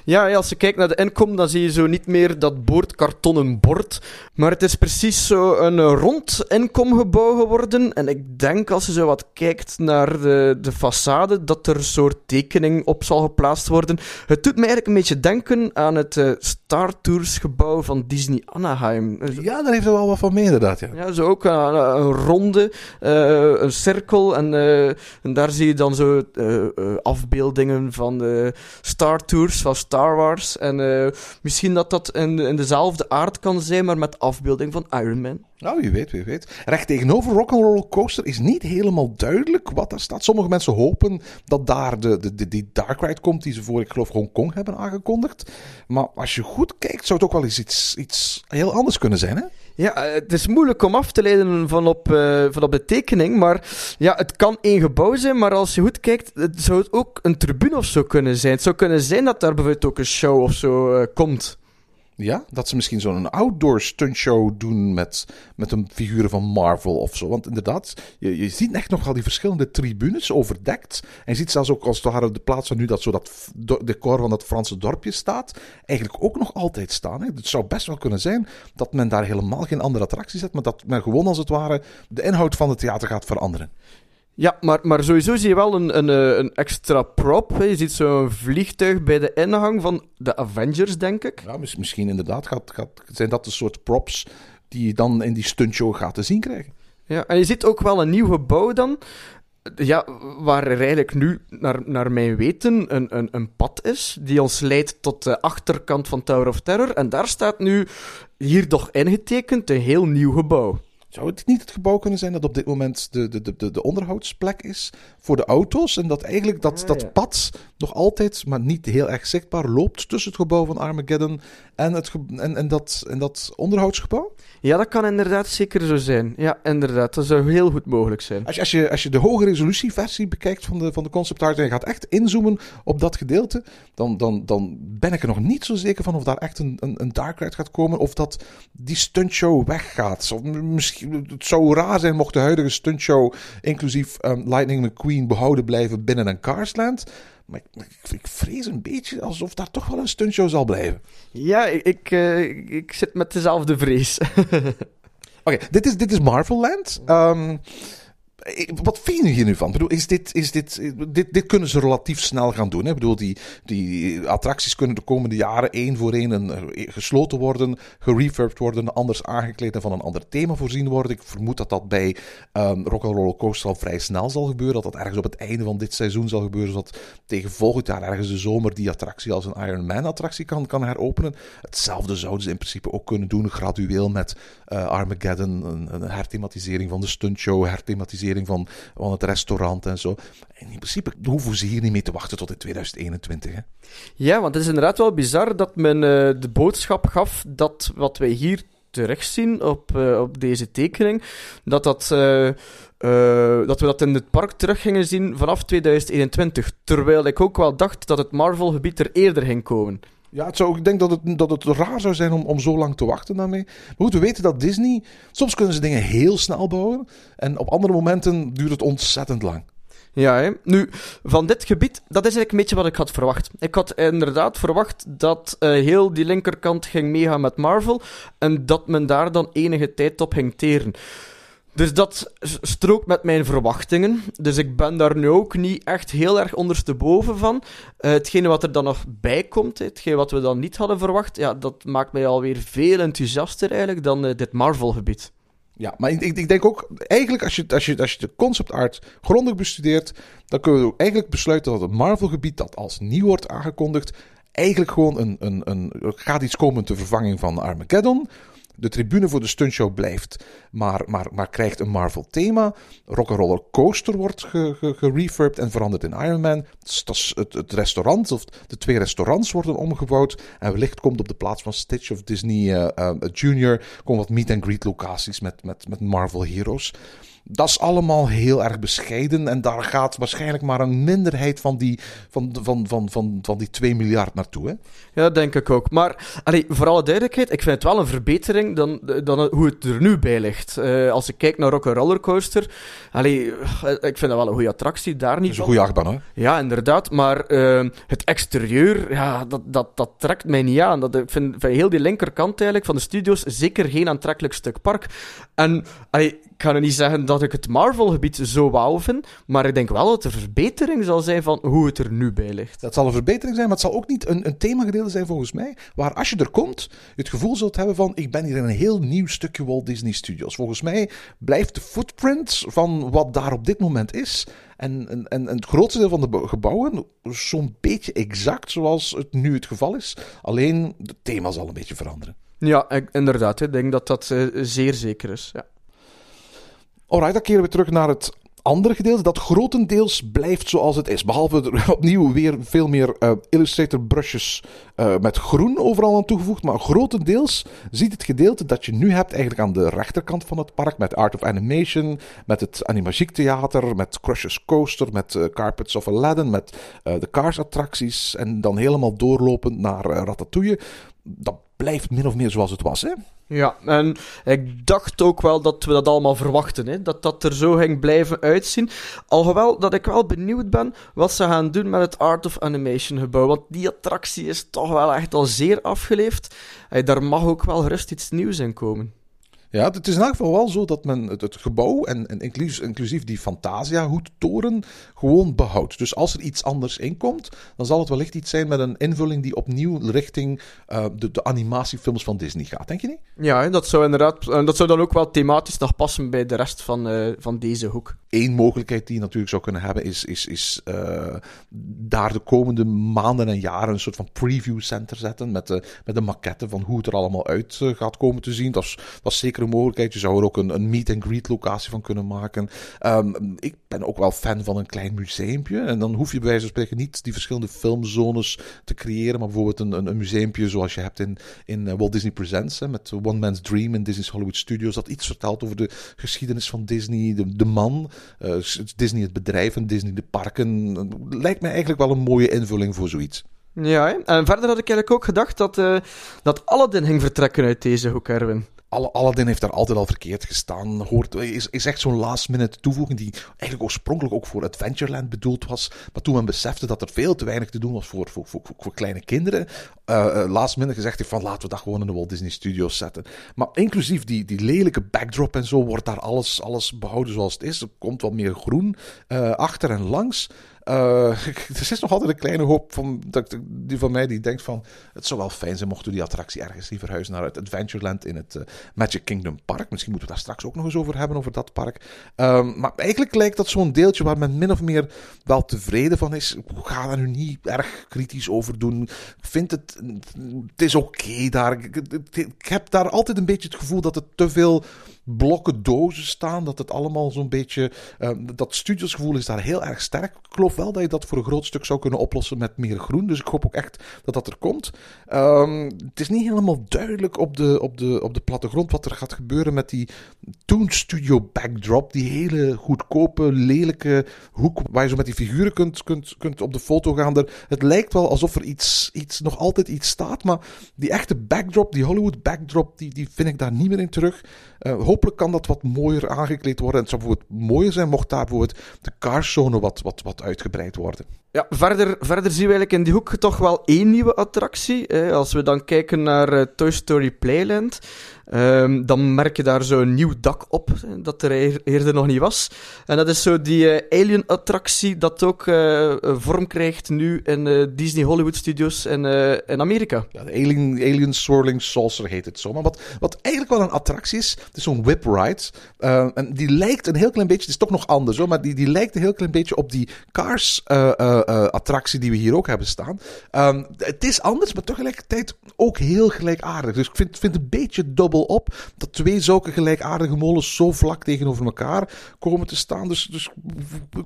Ja, als je kijkt naar de inkom, dan zie je zo niet meer dat boordkartonnen bord. Maar het is precies zo een eh, rond inkomgebouw geworden. En ik denk, als je zo wat kijkt naar de, de façade, dat er een soort tekening op zal geplaatst worden. Het doet me eigenlijk een beetje denken aan het eh, Star Tours gebouw van Disney Anaheim. Eh, Ja, daar heeft er wel wat van mee, inderdaad. Ja. Ja, zo ook een, een ronde, eh, een cirkel. En, eh, en daar zie je dan zo eh, eh, afbeeldingen van de Star Tours, van Star Wars. En eh, misschien dat dat in, in dezelfde aard kan zijn, maar met afbeelding van Iron Man. Nou, wie weet, wie weet. Recht tegenover Rock'n'Roller Coaster is niet helemaal duidelijk wat daar staat. Sommige mensen hopen dat daar de, de, de, die Dark Ride komt die ze voor, ik geloof, Hongkong hebben aangekondigd. Maar als je goed kijkt, zou het ook wel eens iets, iets heel anders kunnen zijn, hè? Ja, eh, het is moeilijk om af te leiden van op, eh, van op de tekening, maar ja, het kan één gebouw zijn, maar als je goed kijkt, het zou het ook een tribune of zo kunnen zijn. Het zou kunnen zijn dat daar bijvoorbeeld ook een show of zo eh, komt. Ja, dat ze misschien zo'n outdoor stuntshow doen met, met een figuren van Marvel of zo. Want inderdaad, je, je ziet echt nogal die verschillende tribunes overdekt. En je ziet zelfs ook als het de plaats waar nu dat zo dat decor van dat Franse dorpje staat, eigenlijk ook nog altijd staan. Hè. Het zou best wel kunnen zijn dat men daar helemaal geen andere attractie zet, maar dat men gewoon als het ware de inhoud van het theater gaat veranderen. Ja, maar, maar sowieso zie je wel een, een, eh, een extra prop. hè. Je ziet zo'n vliegtuig bij de ingang van de Avengers, denk ik. Ja, mis- misschien inderdaad gaat, gaat, zijn dat de soort props die je dan in die stuntshow gaat te zien krijgen. Ja, en je ziet ook wel een nieuw gebouw dan. Ja, waar er eigenlijk nu, naar, naar mijn weten, een, een, een pad is die ons leidt tot de achterkant van Tower of Terror. En daar staat nu, hier toch ingetekend, een heel nieuw gebouw. Zou het niet het gebouw kunnen zijn dat op dit moment de, de, de, de, de onderhoudsplek is voor de auto's? En dat eigenlijk dat, Ah, dat ja. pad nog altijd, maar niet heel erg zichtbaar, loopt tussen het gebouw van Armageddon en, het en, en, dat, en dat onderhoudsgebouw? Ja, dat kan inderdaad zeker zo zijn. Ja, inderdaad. Dat zou heel goed mogelijk zijn. Als je, als je, als je de hoge resolutie-versie bekijkt van de, van de concept art en je gaat echt inzoomen op dat gedeelte, dan, dan, dan ben ik er nog niet zo zeker van of daar echt een, een, een dark ride gaat komen of dat die stuntshow weggaat. Of misschien, het zou raar zijn mocht de huidige stuntshow, inclusief ehm, Lightning McQueen, behouden blijven binnen een Carsland. Maar ik, ik, ik vrees een beetje alsof daar toch wel een stuntshow zal blijven. Ja, ik, ik, eh, ik- zit met dezelfde vrees. Oké, dit, is, dit is Marvel Land. Ehm, eh, wat vind je nu van? Ik bedoel, is dit, is dit, dit, dit kunnen ze relatief snel gaan doen. Hè? Ik bedoel, die, die attracties kunnen de komende jaren één voor één eh, gesloten worden, gerefurbed worden, anders aangekleed en van een ander thema voorzien worden. Ik vermoed dat dat bij um, Rock'n'Roller Coaster al vrij snel zal gebeuren. Dat dat ergens op het einde van dit seizoen zal gebeuren, zodat tegen volgend jaar ergens de zomer die attractie als een Iron Man attractie kan, kan heropenen. Hetzelfde zouden ze in principe ook kunnen doen, gradueel met eh, Armageddon, een, een herthematisering van de stuntshow, herthematisering van, van het restaurant en zo. En in principe hoeven ze hier niet mee te wachten tot in 2021. Hè? Ja, want het is inderdaad wel bizar dat men eh, de boodschap gaf dat wat wij hier terugzien op, eh, op deze tekening, dat, dat, eh, dat we dat in het park terug gingen zien vanaf 2021. Terwijl ik ook wel dacht dat het Marvel-gebied er eerder ging komen. Ja, het ik denk dat het, dat het raar zou zijn om, om zo lang te wachten daarmee. Maar goed, we weten dat Disney... Soms kunnen ze dingen heel snel bouwen. En op andere momenten duurt het ontzettend lang. Ja, hè. nu, van dit gebied, dat is eigenlijk een beetje wat ik had verwacht. Ik had inderdaad verwacht dat eh, heel die linkerkant ging meegaan met Marvel en dat men daar dan enige tijd op ging teren. Dus dat strookt met mijn verwachtingen. Dus ik ben daar nu ook niet echt heel erg ondersteboven van. Eh hetgene wat er dan nog bij komt, hè, hetgene wat we dan niet hadden verwacht, ja, dat maakt mij alweer veel enthousiaster eigenlijk dan eh, dit Marvel-gebied. Ja, maar ik, ik, ik denk ook, eigenlijk als je, als, je, als je de concept art grondig bestudeert, dan kunnen we eigenlijk besluiten dat het Marvel-gebied dat als nieuw wordt aangekondigd, eigenlijk gewoon een, een, een, gaat iets komen ter vervanging van Armageddon. De tribune voor de stuntshow blijft, maar, maar, maar krijgt een Marvel thema. Rock'n'Roller Coaster wordt ge, ge, gerefurbed en veranderd in Iron Man. Het, het, restaurant, of de twee restaurants worden omgebouwd. En wellicht komt op de plaats van Stitch of Disney uh, Junior... komen wat meet-and-greet locaties met, met, met Marvel heroes. Dat is allemaal heel erg bescheiden. En daar gaat waarschijnlijk maar een minderheid van die, van, van, van, van, van die 2 miljard naartoe. Hè? Ja, denk ik ook. Maar allee, voor alle duidelijkheid, ik vind het wel een verbetering dan, dan hoe het er nu bij ligt. Uh, als ik kijk naar Rock Coaster, allee, ik vind dat wel een goede attractie. Daar niet dat is een goede achtbaan, hè? Ja, inderdaad. Maar uh, het exterieur, ja, dat, dat, dat trekt mij niet aan. Dat, ik vind van heel die linkerkant eigenlijk van de studio's zeker geen aantrekkelijk stuk park. En allee, ik ga nu niet zeggen dat ik het Marvel-gebied zo wauw vind, maar ik denk wel dat een verbetering zal zijn van hoe het er nu bij ligt. Dat zal een verbetering zijn, maar het zal ook niet een, een themagedeelte zijn volgens mij, waar als je er komt, je het gevoel zult hebben van ik ben hier in een heel nieuw stukje Walt Disney Studios. Volgens mij blijft de footprint van wat daar op dit moment is en, en, en het grootste deel van de gebouwen zo'n beetje exact zoals het nu het geval is. Alleen het thema zal een beetje veranderen. Ja, inderdaad. Ik denk dat dat uh, zeer zeker is. Ja. Alright, dan keren we terug naar het andere gedeelte dat grotendeels blijft zoals het is. Behalve er opnieuw weer veel meer uh, Illustrator brushes uh, met groen overal aan toegevoegd. Maar grotendeels ziet het gedeelte dat je nu hebt eigenlijk aan de rechterkant van het park. Met Art of Animation, met het Animagiek Theater, met Crush's Coaster, met uh, Carpets of Aladdin, met de Cars attracties. En dan helemaal doorlopend naar Ratatouille. Dat blijft min of meer zoals het was, hè? Ja, en ik dacht ook wel dat we dat allemaal verwachten, hè? dat dat er zo ging blijven uitzien. Alhoewel dat ik wel benieuwd ben wat ze gaan doen met het Art of Animation gebouw, want die attractie is toch wel echt al zeer afgeleefd. Hey, daar mag ook wel gerust iets nieuws in komen. Ja, het is in elk geval wel zo dat men het, het gebouw en, en inclusief, inclusief die Fantasia-hoedtoren gewoon behoudt. Dus als er iets anders inkomt, dan zal het wellicht iets zijn met een invulling die opnieuw richting uh, de, de animatiefilms van Disney gaat. Denk je niet? Ja, dat zou inderdaad, dat zou dan ook wel thematisch nog passen bij de rest van, uh, van deze hoek. Eén mogelijkheid die je natuurlijk zou kunnen hebben, is, is, is uh, daar de komende maanden en jaren een soort van preview center zetten met de, met de maquette van hoe het er allemaal uit gaat komen te zien. Dat is, dat is zeker een mogelijkheid. Je zou er ook een, een meet-and-greet locatie van kunnen maken. Um, ik ben ook wel fan van een klein museumpje. En dan hoef je bij wijze van spreken niet die verschillende filmzones te creëren. Maar bijvoorbeeld een, een, een museumpje zoals je hebt in, in eh, Walt Disney Presents. Hè, met One Man's Dream in Disney's Hollywood Studios. Dat iets vertelt over de geschiedenis van Disney. De, man. Uh, Disney het bedrijf en Disney de parken. Lijkt mij eigenlijk wel een mooie invulling voor zoiets. Ja, en verder had ik eigenlijk ook gedacht dat, uh, dat Aladdin ging vertrekken uit deze hoek, Erwin. Aladdin heeft daar altijd al verkeerd gestaan. Hoort, is, is echt zo'n last minute toevoeging die eigenlijk oorspronkelijk ook voor Adventureland bedoeld was. Maar toen men besefte dat er veel te weinig te doen was voor, voor, voor, voor kleine kinderen, uh, last minute gezegd heeft van laten we dat gewoon in de Walt Disney Studios zetten. Maar inclusief die, die lelijke backdrop en zo wordt daar alles, alles behouden zoals het is. Er komt wat meer groen uh, achter en langs. Uh, er is nog altijd een kleine hoop van, die van mij die denkt van... Het zou wel fijn zijn mochten we die attractie ergens verhuizen naar het Adventureland in het uh, Magic Kingdom Park. Misschien moeten we daar straks ook nog eens over hebben, over dat park. Um, maar eigenlijk lijkt dat zo'n deeltje waar men min of meer wel tevreden van is. Ga daar nu niet erg kritisch over doen. Ik vind het... Het is oké daar. Ik heb daar altijd een beetje het gevoel dat het te veel blokken dozen staan. Dat het allemaal zo'n beetje. Uh, dat studiosgevoel is daar heel erg sterk. Ik geloof wel dat je dat voor een groot stuk zou kunnen oplossen met meer groen. Dus ik hoop ook echt dat dat er komt. Um, het is niet helemaal duidelijk op de, op, de, op de plattegrond wat er gaat gebeuren met die Toon Studio backdrop. Die hele goedkope, lelijke hoek waar je zo met die figuren kunt, kunt, kunt op de foto gaan. Het lijkt wel alsof er iets, iets, nog altijd iets staat. Maar die echte backdrop, die Hollywood backdrop, die, die vind ik daar niet meer in terug. Uh, hopelijk kan dat wat mooier aangekleed worden. En het zou bijvoorbeeld mooier zijn mocht daar bijvoorbeeld de carszone wat, wat, wat uitgebreid worden. Ja, verder, verder zien we eigenlijk in die hoek toch wel één nieuwe attractie. Hè. Als we dan kijken naar uh, Toy Story Playland, um, dan merk je daar zo'n nieuw dak op, dat er eerder nog niet was. En dat is zo die uh, Alien-attractie dat ook uh, vorm krijgt nu in Disney Hollywood Studios in, in Amerika. Ja, de Alien, Alien Swirling Saucer heet het zo. Maar wat, wat eigenlijk wel een attractie is, het is zo'n whip ride. en die lijkt een heel klein beetje, het is toch nog anders hoor, maar die, die lijkt een heel klein beetje op die Cars eh, attractie die we hier ook hebben staan. Ehm, het is anders, maar tegelijkertijd ook heel gelijkaardig. Dus ik vind, vind het een beetje dubbel op dat twee zulke gelijkaardige molens zo vlak tegenover elkaar komen te staan. Dus, dus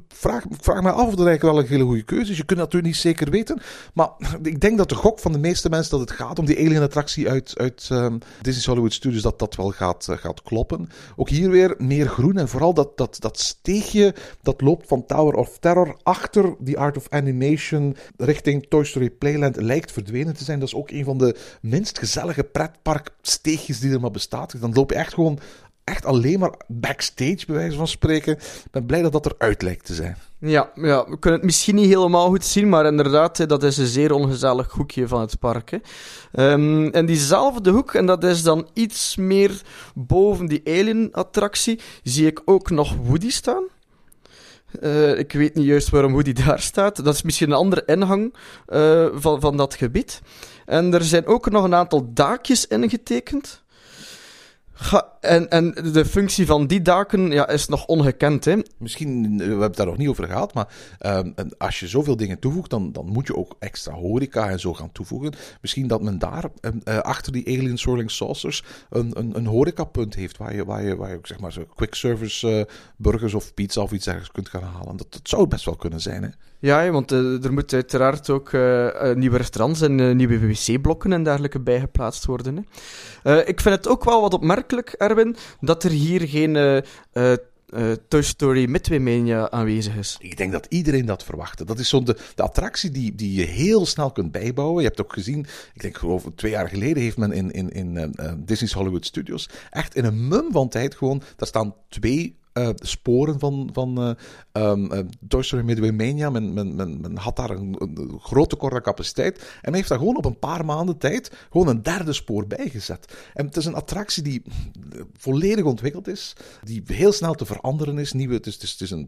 vraag, vraag me af of dat eigenlijk wel een hele goede keuze is. Je kunt het natuurlijk niet zeker weten. Maar ik denk dat de gok van de meeste mensen dat het gaat om die alien-attractie uit, uit ehm, Disney's Hollywood Studios, dat dat wel gaat, eh, gaat kloppen. Ook hier weer meer groen en vooral dat, dat, dat steegje dat loopt van Tower of Terror achter die Art of Animation richting Toy Story Playland lijkt verdwenen te zijn. Dat is ook een van de minst gezellige pretparksteegjes die er maar bestaat. Dan loop je echt gewoon echt alleen maar backstage, bij wijze van spreken. Ik ben blij dat dat eruit lijkt te zijn. Ja, ja, we kunnen het misschien niet helemaal goed zien, maar inderdaad, dat is een zeer ongezellig hoekje van het park. Hè. Ehm, en diezelfde hoek, en dat is dan iets meer boven die Alien-attractie, zie ik ook nog Woody staan. Eh, ik weet niet juist waarom Woody daar staat. Dat is misschien een andere ingang eh, van, van dat gebied. En er zijn ook nog een aantal daakjes ingetekend. Ga, en, en de functie van die daken ja, is nog ongekend. Hè? Misschien, eh, we hebben het daar nog niet over gehad, maar ehm, en als je zoveel dingen toevoegt, dan, dan moet je ook extra horeca en zo gaan toevoegen. Misschien dat men daar ehm, eh, achter die Alien Swirling Saucers een, een, een horecapunt heeft, waar je, waar je, waar je ook zeg maar zo quick service eh, burgers of pizza of iets ergens kunt gaan halen. Dat, dat zou best wel kunnen zijn, hè? Ja, want er moeten uiteraard ook nieuwe restaurants en nieuwe wc-blokken en dergelijke bijgeplaatst worden. Hè. Ik vind het ook wel wat opmerkelijk, Dat er hier geen eh, eh, eh, Toy Story Midway Mania aanwezig is. Ik denk dat iedereen dat verwachtte. Dat is zo'n de, de attractie die, die je heel snel kunt bijbouwen. Je hebt ook gezien, ik denk geloof twee jaar geleden heeft men in, in, in Disney's Hollywood Studios echt in een mum van tijd gewoon, daar staan twee eh, sporen van, van eh, ehm, eh, Toy Story Midway Mania. Men, men, men, men had daar een, een groot capaciteit. En men heeft daar gewoon op een paar maanden tijd gewoon een derde spoor bijgezet. En het is een attractie die volledig ontwikkeld is. Die heel snel te veranderen is. Nieuwe, het is, het is, een,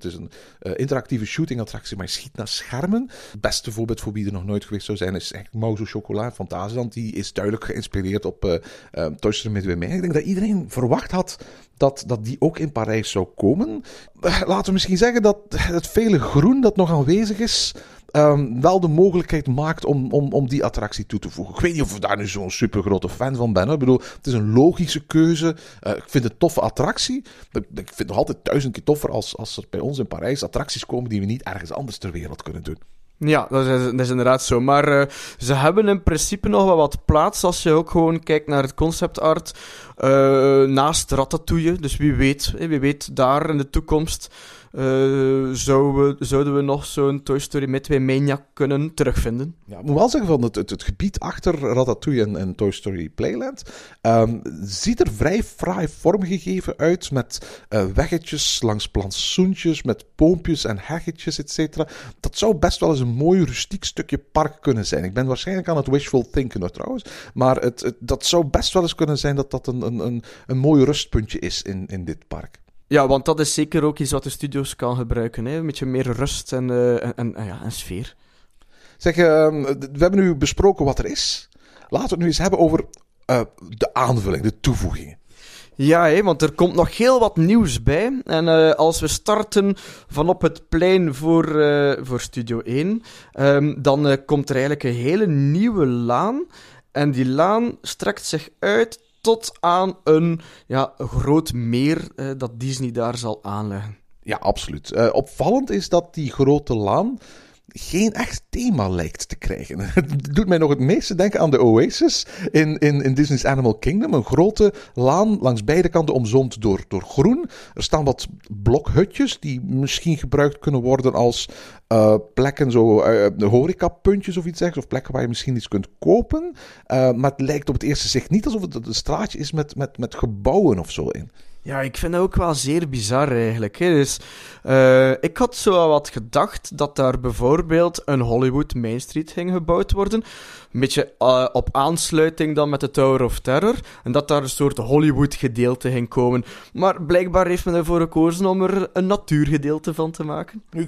een interactieve shooting attractie, maar je schiet naar schermen. Het beste voorbeeld voor wie er nog nooit geweest zou zijn is eigenlijk Mouse Chocola Fantasieland. Die is duidelijk geïnspireerd op eh, Toy Story Midway Mania. Ik denk dat iedereen verwacht had dat, dat die ook in Parijs zou komen. Eh, Laten we misschien zeggen dat het vele groen dat nog aanwezig is, ehm, wel de mogelijkheid maakt om, om, om die attractie toe te voegen. Ik weet niet of ik daar nu zo'n super grote fan van ben. Ik bedoel, het is een logische keuze. Eh, ik vind het een toffe attractie. Ik, ik vind het nog altijd duizend keer toffer als, als er bij ons in Parijs attracties komen die we niet ergens anders ter wereld kunnen doen. Ja, dat is, is inderdaad zo. Maar eh, ze hebben in principe nog wel wat plaats als je ook gewoon kijkt naar het concept art eh, naast Ratatouille. Dus wie weet, wie weet daar in de toekomst zouden, we, zouden we nog zo'n Toy Story Midway Mania kunnen terugvinden. Ja, ik moet wel zeggen, van het, het, het gebied achter Ratatouille en, en Toy Story Playland ehm, ziet er vrij fraai vormgegeven uit met eh, weggetjes langs plantsoentjes, met poompjes en heggetjes, etc. Dat zou best wel eens een mooi rustiek stukje park kunnen zijn. Ik ben waarschijnlijk aan het wishful thinken nog trouwens, maar het, het- dat zou best wel eens kunnen zijn dat dat een, een, een, een mooi rustpuntje is in, in dit park. Ja, want dat is zeker ook iets wat de studio's kan gebruiken. Hè? Een beetje meer rust en, eh, en, en, ja, en sfeer. Zeg, ehm, we hebben nu besproken wat er is. Laten we het nu eens hebben over eh, de aanvulling, de toevoegingen. Ja, hè, want er komt nog heel wat nieuws bij. En eh, als we starten van op het plein voor, voor Studio 1, ehm, dan komt er eigenlijk een hele nieuwe laan. En die laan strekt zich uit tot aan een ja, groot meer eh, dat Disney daar zal aanleggen. Ja, absoluut. Eh, opvallend is dat die grote laan geen echt thema lijkt te krijgen. Het doet mij nog het meeste denken aan de Oasis in, in, in Disney's Animal Kingdom. Een grote laan langs beide kanten omzoomd door, door groen. Er staan wat blokhutjes die misschien gebruikt kunnen worden als eh, plekken, zo eh, horecapuntjes of iets dergelijks. Of plekken waar je misschien iets kunt kopen. Eh, maar het lijkt op het eerste zicht niet alsof het een straatje is met, met, met gebouwen of zo in. Ja, ik vind dat ook wel zeer bizar eigenlijk. Hè. Dus, eh, ik had zo wat gedacht dat daar bijvoorbeeld een Hollywood Main Street ging gebouwd worden. Een beetje eh, op aansluiting dan met de Tower of Terror. En dat daar een soort Hollywood gedeelte ging komen. Maar blijkbaar heeft men ervoor gekozen om er een natuurgedeelte van te maken. Nu,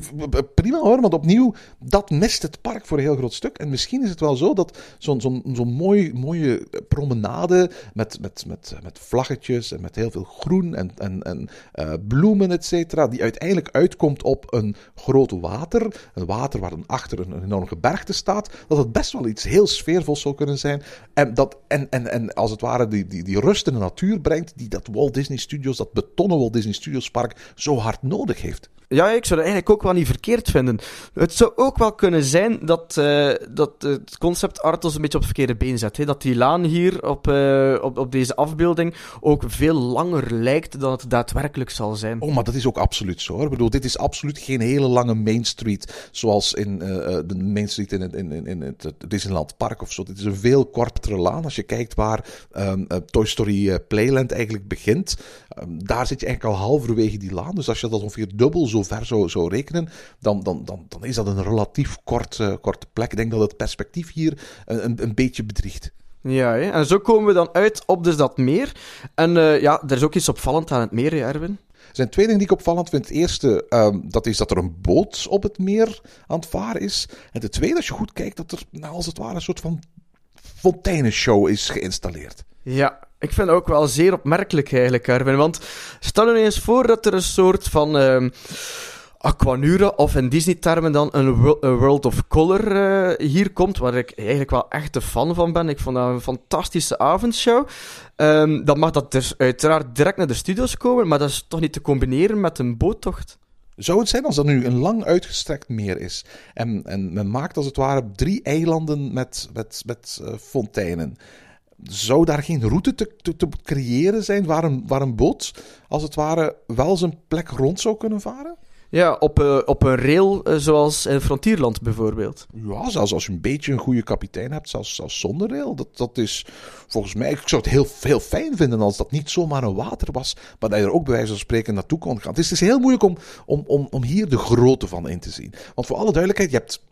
Prima hoor, want opnieuw, dat mist het park voor een heel groot stuk. En misschien is het wel zo dat zo'n zo'n zo'n mooi, mooie promenade met, met, met, met vlaggetjes en met heel veel groen en, en, en eh, bloemen, et cetera, die uiteindelijk uitkomt op een groot water, een water waar dan achter een, een enorm gebergte staat, dat het best wel iets heel sfeervols zou kunnen zijn. En, dat, en, en, en als het ware die, die, die rust in de natuur brengt, die dat Walt Disney Studios, dat betonnen Walt Disney Studios park, zo hard nodig heeft. Ja, ik zou dat eigenlijk ook wel niet verkeerd vinden. Het zou ook wel kunnen zijn dat, eh, dat het concept art ons een beetje op het verkeerde been zet. Hè? Dat die laan hier op, eh, op, op deze afbeelding ook veel langer lijkt dan het daadwerkelijk zal zijn. Oh, maar dat is ook absoluut zo. Hoor. Ik bedoel, dit is absoluut geen hele lange Main Street zoals in uh, de Main Street in, in, in, in het Disneyland Park of zo. Dit is een veel kortere laan. Als je kijkt waar um, Toy Story Playland eigenlijk begint, daar zit je eigenlijk al halverwege die laan. Dus als je dat ongeveer dubbel zo ver zou, zou rekenen, dan, dan, dan, dan is dat een relatief kort, uh, korte plek. Ik denk dat het perspectief hier een, een beetje bedriegt. Ja, hè? en zo komen we dan uit op dus dat meer. En uh, ja, er is ook iets opvallend aan het meer, hè, Erwin? Er zijn twee dingen die ik opvallend vind. Het eerste, um, dat is dat er een boot op het meer aan het varen is. En de tweede, als je goed kijkt, dat er nou, als het ware een soort van fonteinenshow is geïnstalleerd. Ja, ik vind het ook wel zeer opmerkelijk eigenlijk, Erwin. Want stel je eens voor dat er een soort van... Uh, Aquanura, of in Disney-termen dan een, World of Color uh, hier komt, waar ik eigenlijk wel echt een fan van ben. Ik vond dat een fantastische avondshow. Um, dan mag dat dus uiteraard direct naar de studios komen, maar dat is toch niet te combineren met een boottocht? Zou het zijn als dat nu een lang uitgestrekt meer is en, en men maakt als het ware drie eilanden met, met, met uh, fonteinen? Zou daar geen route te, te, te, creëren zijn waar een, waar een boot als het ware wel zijn plek rond zou kunnen varen? Ja, op, uh, op een rail uh, zoals in Frontierland bijvoorbeeld. Ja, zelfs als je een beetje een goede kapitein hebt, zelfs, zelfs zonder rail. Dat, dat is volgens mij, ik zou het heel, heel fijn vinden als dat niet zomaar een water was, maar dat je er ook bij wijze van spreken naartoe kon gaan. Het is, het is heel moeilijk om, om, om, om hier de grootte van in te zien. Want voor alle duidelijkheid, je hebt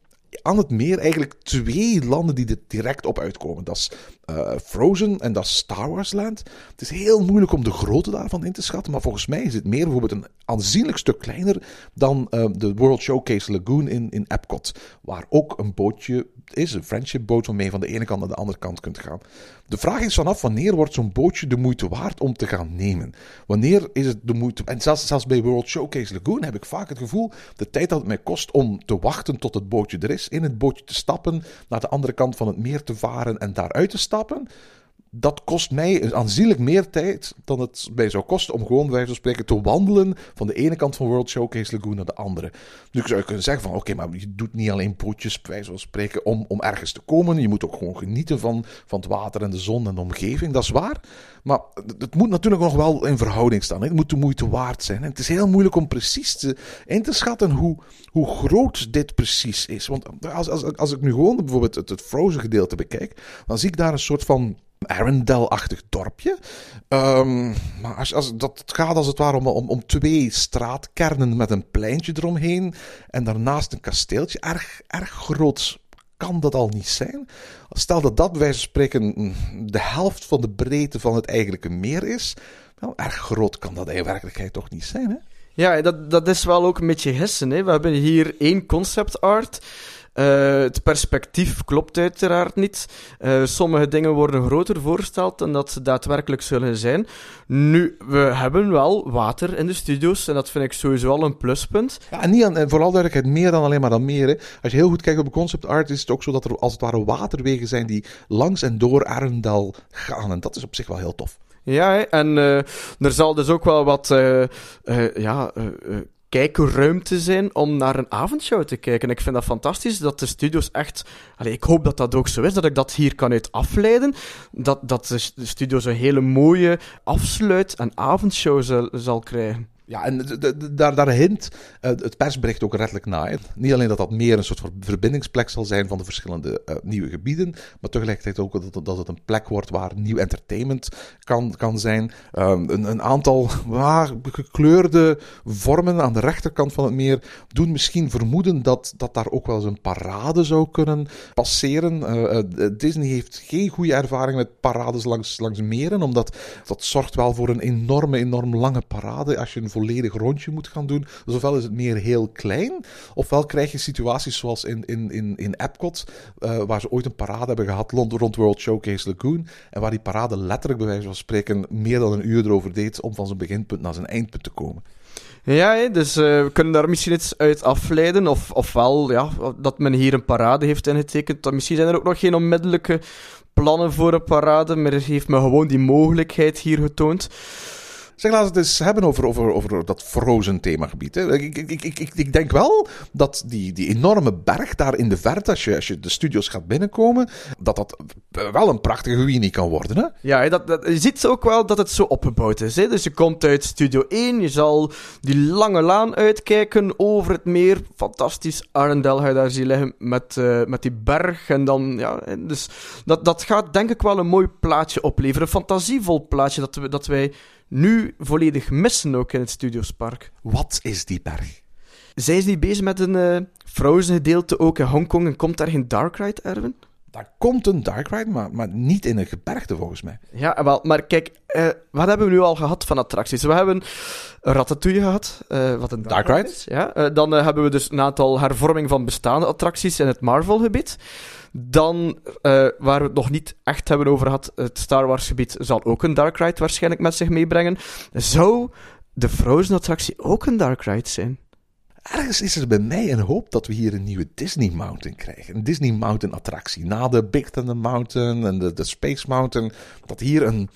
aan het meer eigenlijk twee landen die er direct op uitkomen. Dat is uh, Frozen en dat is Star Wars Land. Het is heel moeilijk om de grootte daarvan in te schatten, maar volgens mij is het meer bijvoorbeeld een aanzienlijk stuk kleiner dan uh, de World Showcase Lagoon in, in Epcot, waar ook een bootje is, een friendship boot waarmee je van de ene kant naar de andere kant kunt gaan. De vraag is vanaf wanneer wordt zo'n bootje de moeite waard om te gaan nemen? Wanneer is het de moeite... En zelfs, zelfs bij World Showcase Lagoon heb ik vaak het gevoel, de tijd dat het mij kost om te wachten tot het bootje er is, in het bootje te stappen, naar de andere kant van het meer te varen en daaruit te stappen, dat kost mij aanzienlijk meer tijd dan het mij zou kosten om gewoon, bij wijze spreken, te wandelen van de ene kant van World Showcase Lagoon naar de andere. Nu zou je kunnen zeggen van, oké, maar je doet niet alleen wijze van spreken, om, om ergens te komen. Je moet ook gewoon genieten van, van het water en de zon en de omgeving, dat is waar. Maar het moet natuurlijk nog wel in verhouding staan. Het moet de moeite waard zijn. En het is heel moeilijk om precies in te schatten hoe, hoe groot dit precies is. Want als, als, als ik nu gewoon bijvoorbeeld het, het Frozen gedeelte bekijk, dan zie ik daar een soort van Arendelle-achtig dorpje. Um, maar als, als, dat gaat als het ware om, om, twee straatkernen met een pleintje eromheen. En daarnaast een kasteeltje. Erg, erg groot kan dat al niet zijn. Stel dat dat bij wijze van spreken de helft van de breedte van het eigenlijke meer is. Nou, erg groot kan dat in werkelijkheid toch niet zijn, hè? Ja, dat, dat is wel ook een beetje gissen. Hè? We hebben hier één concept art. Uh, het perspectief klopt uiteraard niet. Uh, sommige dingen worden groter voorgesteld dan dat ze daadwerkelijk zullen zijn. Nu, we hebben wel water in de studio's en dat vind ik sowieso al een pluspunt. Ja, en niet aan, en vooral duidelijkheid, meer dan alleen maar dan meer. Hè. Als je heel goed kijkt op de concept art, is het ook zo dat er als het ware waterwegen zijn die langs en door Arendal gaan. En dat is op zich wel heel tof. Ja, en uh, er zal dus ook wel wat uh, uh, ja, kijkruimte zijn om naar een avondshow te kijken. Ik vind dat fantastisch dat de studios echt. Ik hoop dat dat ook zo is, dat ik dat hier kan uit afleiden. Dat, dat de studios een hele mooie afsluit- en avondshow zal, zal krijgen. Ja, en daar, daar hint uh, het persbericht ook redelijk naar. Niet alleen dat dat meer een soort verbindingsplek zal zijn van de verschillende uh, nieuwe gebieden, maar tegelijkertijd ook dat, dat het een plek wordt waar nieuw entertainment kan, kan zijn. Um, een, een, aantal waar, gekleurde vormen aan de rechterkant van het meer doen misschien vermoeden dat, dat daar ook wel eens een parade zou kunnen passeren. Uh, Disney heeft geen goede ervaring met parades langs, langs meren, omdat dat zorgt wel voor een enorme, enorm lange parade als je een volledig rondje moet gaan doen. Dus ofwel is het meer heel klein, ofwel krijg je situaties zoals in, in, in, in Epcot, eh, waar ze ooit een parade hebben gehad rond, World Showcase Lagoon, en waar die parade letterlijk bij wijze van spreken meer dan een uur erover deed om van zijn beginpunt naar zijn eindpunt te komen. Ja, dus eh, we kunnen daar misschien iets uit afleiden. Of, ofwel ja, dat men hier een parade heeft ingetekend. Misschien zijn er ook nog geen onmiddellijke plannen voor een parade, maar heeft me gewoon die mogelijkheid hier getoond. Zeg, laten we het eens hebben over, over, over dat Frozen themagebied. Hè. Ik, ik, ik, ik, ik denk wel dat die, die enorme berg daar in de verte, als je, als je de studios gaat binnenkomen, dat dat wel een prachtige Winnie kan worden. Hè? Ja, dat, dat, je ziet ook wel dat het zo opgebouwd is. Hè? Dus je komt uit Studio 1, je zal die lange laan uitkijken over het meer. Fantastisch, Arendelle ga je daar zien liggen met, eh, met die berg. En dan, ja, dus dat, dat gaat denk ik wel een mooi plaatje opleveren. Een fantasievol plaatje dat, we, dat wij nu volledig missen ook in het Studiospark. Wat is die berg? Zij is niet bezig met een eh, Frozen gedeelte ook in Hongkong en komt daar geen Dark Ride, Erwin? Daar komt een dark ride, maar, maar niet in een gebergte volgens mij. Ja, wel, maar kijk, eh, wat hebben we nu al gehad van attracties? We hebben een Ratatouille gehad, eh, wat een Dark Ride. is. Ja, dan hebben we dus een aantal hervorming van bestaande attracties in het Marvel-gebied. Dan, eh, waar we het nog niet echt hebben over gehad, het Star Wars-gebied zal ook een Dark Ride waarschijnlijk met zich meebrengen. Zou de Frozen-attractie ook een Dark Ride zijn? Ergens is er bij mij een hoop dat we hier een nieuwe Disney Mountain krijgen. Een Disney Mountain attractie. Na de Big Thunder Mountain en de, de Space Mountain. Dat hier een,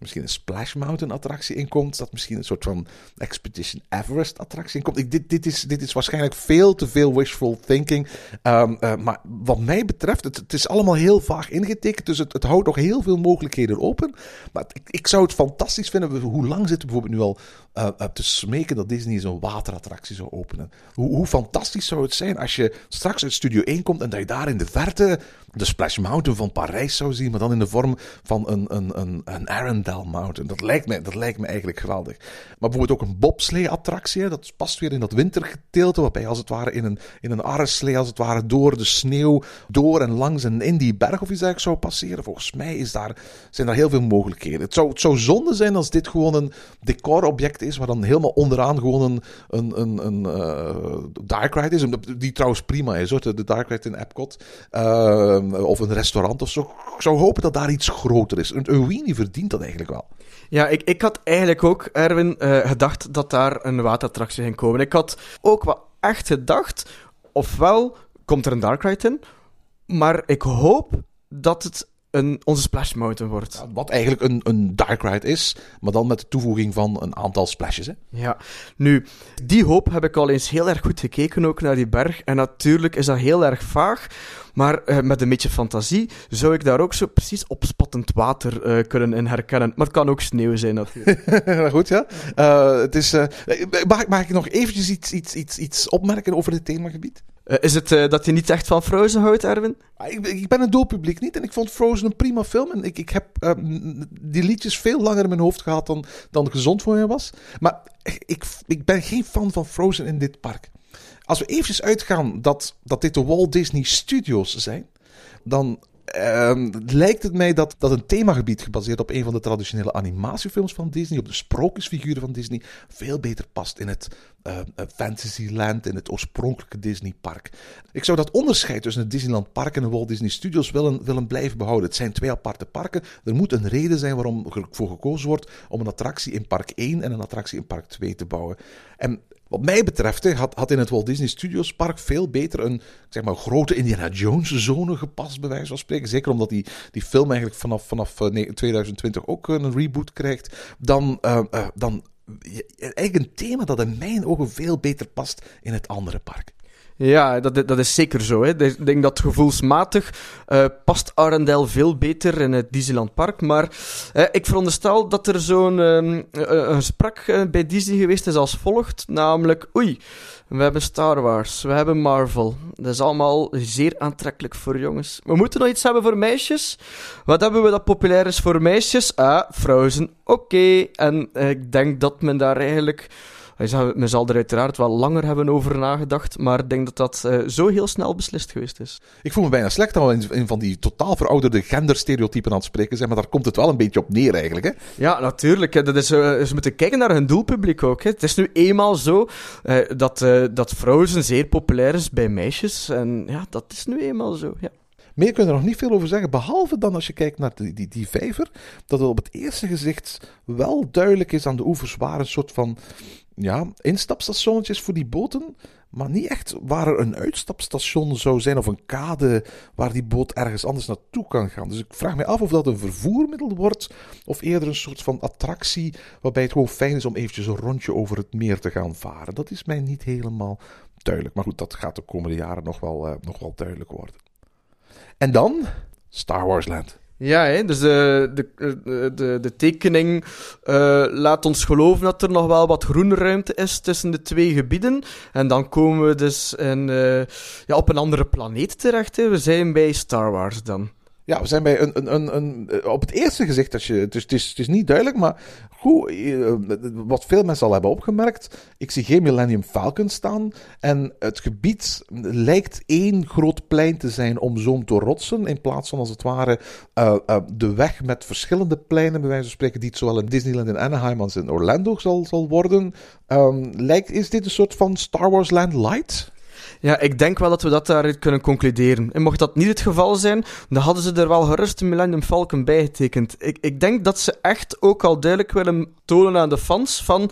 misschien een Splash Mountain attractie in komt. Dat misschien een soort van Expedition Everest attractie in komt. Ik, dit, dit, is, dit is waarschijnlijk veel te veel wishful thinking. Ehm, eh, maar wat mij betreft, het, is allemaal heel vaag ingetekend. Dus het, het houdt nog heel veel mogelijkheden open. Maar ik, ik zou het fantastisch vinden. Hoe lang zitten we bijvoorbeeld nu al eh, eh, te smeken dat Disney zo'n waterattractie zou openen? Hoe, hoe fantastisch zou het zijn als je straks uit Studio 1 komt en dat je daar in de verte de Splash Mountain van Parijs zou zien, maar dan in de vorm van een, een, een, een Arendelle Mountain. Dat lijkt, me, dat lijkt me eigenlijk geweldig. Maar bijvoorbeeld ook een bobslee-attractie, dat past weer in dat wintergedeelte, waarbij als het ware in een, in een arreslee, als het ware door de sneeuw, door en langs en in die berg of iets dergelijks zou passeren. Volgens mij is daar, zijn daar heel veel mogelijkheden. Het zou, het zou zonde zijn als dit gewoon een decorobject is, waar dan helemaal onderaan gewoon een, een, een, een eh, dark ride is. Die trouwens prima is hoor, de dark ride in Epcot. Eh, of een restaurant of zo. Ik zou hopen dat daar iets groter is. Een, een verdient dat eigenlijk wel. Ja, ik, ik had eigenlijk ook, Erwin, eh, gedacht dat daar een waterattractie ging komen. Ik had ook wel echt gedacht, ofwel komt er een Dark Ride in, maar ik hoop dat het een, onze Splash Mountain wordt. Wat eigenlijk een, een dark ride is, maar dan met de toevoeging van een aantal splashes. Hè? Ja, nu, die hoop heb ik al eens heel erg goed gekeken ook naar die berg. En natuurlijk is dat heel erg vaag, maar eh, met een beetje fantasie zou ik daar ook zo precies opspattend water eh, kunnen in herkennen. Maar het kan ook sneeuw zijn natuurlijk. Goed, ja. Eh, het is, mag, ik- mag ik nog eventjes iets, iets, iets, iets opmerken over het themagebied? Is het dat je niet echt van Frozen houdt, Erwin? Ah, Ik, ik ben een doelpubliek niet en ik vond Frozen een prima film. En ik, ik heb die liedjes veel langer in mijn hoofd gehad dan, dan gezond voor mij was. Maar ik, ik ben geen fan van Frozen in dit park. Als we eventjes uitgaan dat, dat dit de Walt Disney Studios zijn, dan ehm, lijkt het mij dat, dat een themagebied gebaseerd op een van de traditionele animatiefilms van Disney, op de sprookjesfiguren van Disney, veel beter past in het eh, eh, Fantasyland, in het oorspronkelijke Disneypark. Ik zou dat onderscheid tussen het Disneyland Park en de Walt Disney Studios willen, willen blijven behouden. Het zijn twee aparte parken. Er moet een reden zijn waarom er voor gekozen wordt om een attractie in park 1 en een attractie in park 2 te bouwen. En wat mij betreft had, had in het Walt Disney Studios Park veel beter een zeg maar, grote Indiana Jones zone gepast, bij wijze van spreken. Zeker omdat die, die film eigenlijk vanaf, vanaf eh, ne- 2020 ook een reboot krijgt. Dan, eh, eh, dan eigenlijk een thema dat in mijn ogen veel beter past in het andere park. Ja, dat, dat is zeker zo. Hè. Ik denk dat gevoelsmatig eh, past Arendelle veel beter in het Disneyland Park. Maar eh, ik veronderstel dat er zo'n ehm, eh, een gesprek eh, bij Disney geweest is als volgt. Namelijk, oei, we hebben Star Wars, we hebben Marvel. Dat is allemaal zeer aantrekkelijk voor jongens. We moeten nog iets hebben voor meisjes. Wat hebben we dat populair is voor meisjes? Ah, Frozen. Oké. En eh, ik denk dat men daar eigenlijk Men zal er uiteraard wel langer hebben over nagedacht, maar ik denk dat dat eh, zo heel snel beslist geweest is. Ik voel me bijna slecht dat we in, in van die totaal verouderde genderstereotypen aan het spreken zijn, maar daar komt het wel een beetje op neer eigenlijk. Hè? Ja, natuurlijk. hè. Dat is, eh, ze moeten kijken naar hun doelpubliek ook. Hè. Het is nu eenmaal zo eh, dat, eh dat Frozen zeer populair is bij meisjes. En ja, dat is nu eenmaal zo. Ja. Meer kun je er nog niet veel over zeggen, behalve dan als je kijkt naar die, die, die vijver, dat het op het eerste gezicht wel duidelijk is aan de oevers waar een soort van ja, instapstationnetjes voor die boten, maar niet echt waar er een uitstapstation zou zijn of een kade waar die boot ergens anders naartoe kan gaan. Dus ik vraag me af of dat een vervoermiddel wordt of eerder een soort van attractie waarbij het gewoon fijn is om eventjes een rondje over het meer te gaan varen. Dat is mij niet helemaal duidelijk. Maar goed, dat gaat de komende jaren nog wel, eh, nog wel duidelijk worden. En dan Star Wars Land. Ja, hè, dus de, de, de, de, tekening eh, laat ons geloven dat er nog wel wat groene ruimte is tussen de twee gebieden. En dan komen we dus in, eh, ja, op een andere planeet terecht. Hè. We zijn bij Star Wars dan. Ja, we zijn bij een, een, een, een eh, op het eerste gezicht, als je, het, is, het, is, het is niet duidelijk, maar goed, eh, wat veel mensen al hebben opgemerkt, ik zie geen Millennium Falcon staan en het gebied lijkt één groot plein te zijn omzoomd door rotsen, in plaats van als het ware eh, de weg met verschillende pleinen, bij wijze van spreken, die het zowel in Disneyland in Anaheim als in Orlando zal, zal worden. Ehm, lijkt, is dit een soort van Star Wars Land Light? Ja, ik denk wel dat we dat daaruit kunnen concluderen. En mocht dat niet het geval zijn, dan hadden ze er wel gerust Millennium Falcon bij getekend. Ik, ik denk dat ze echt ook al duidelijk willen tonen aan de fans van...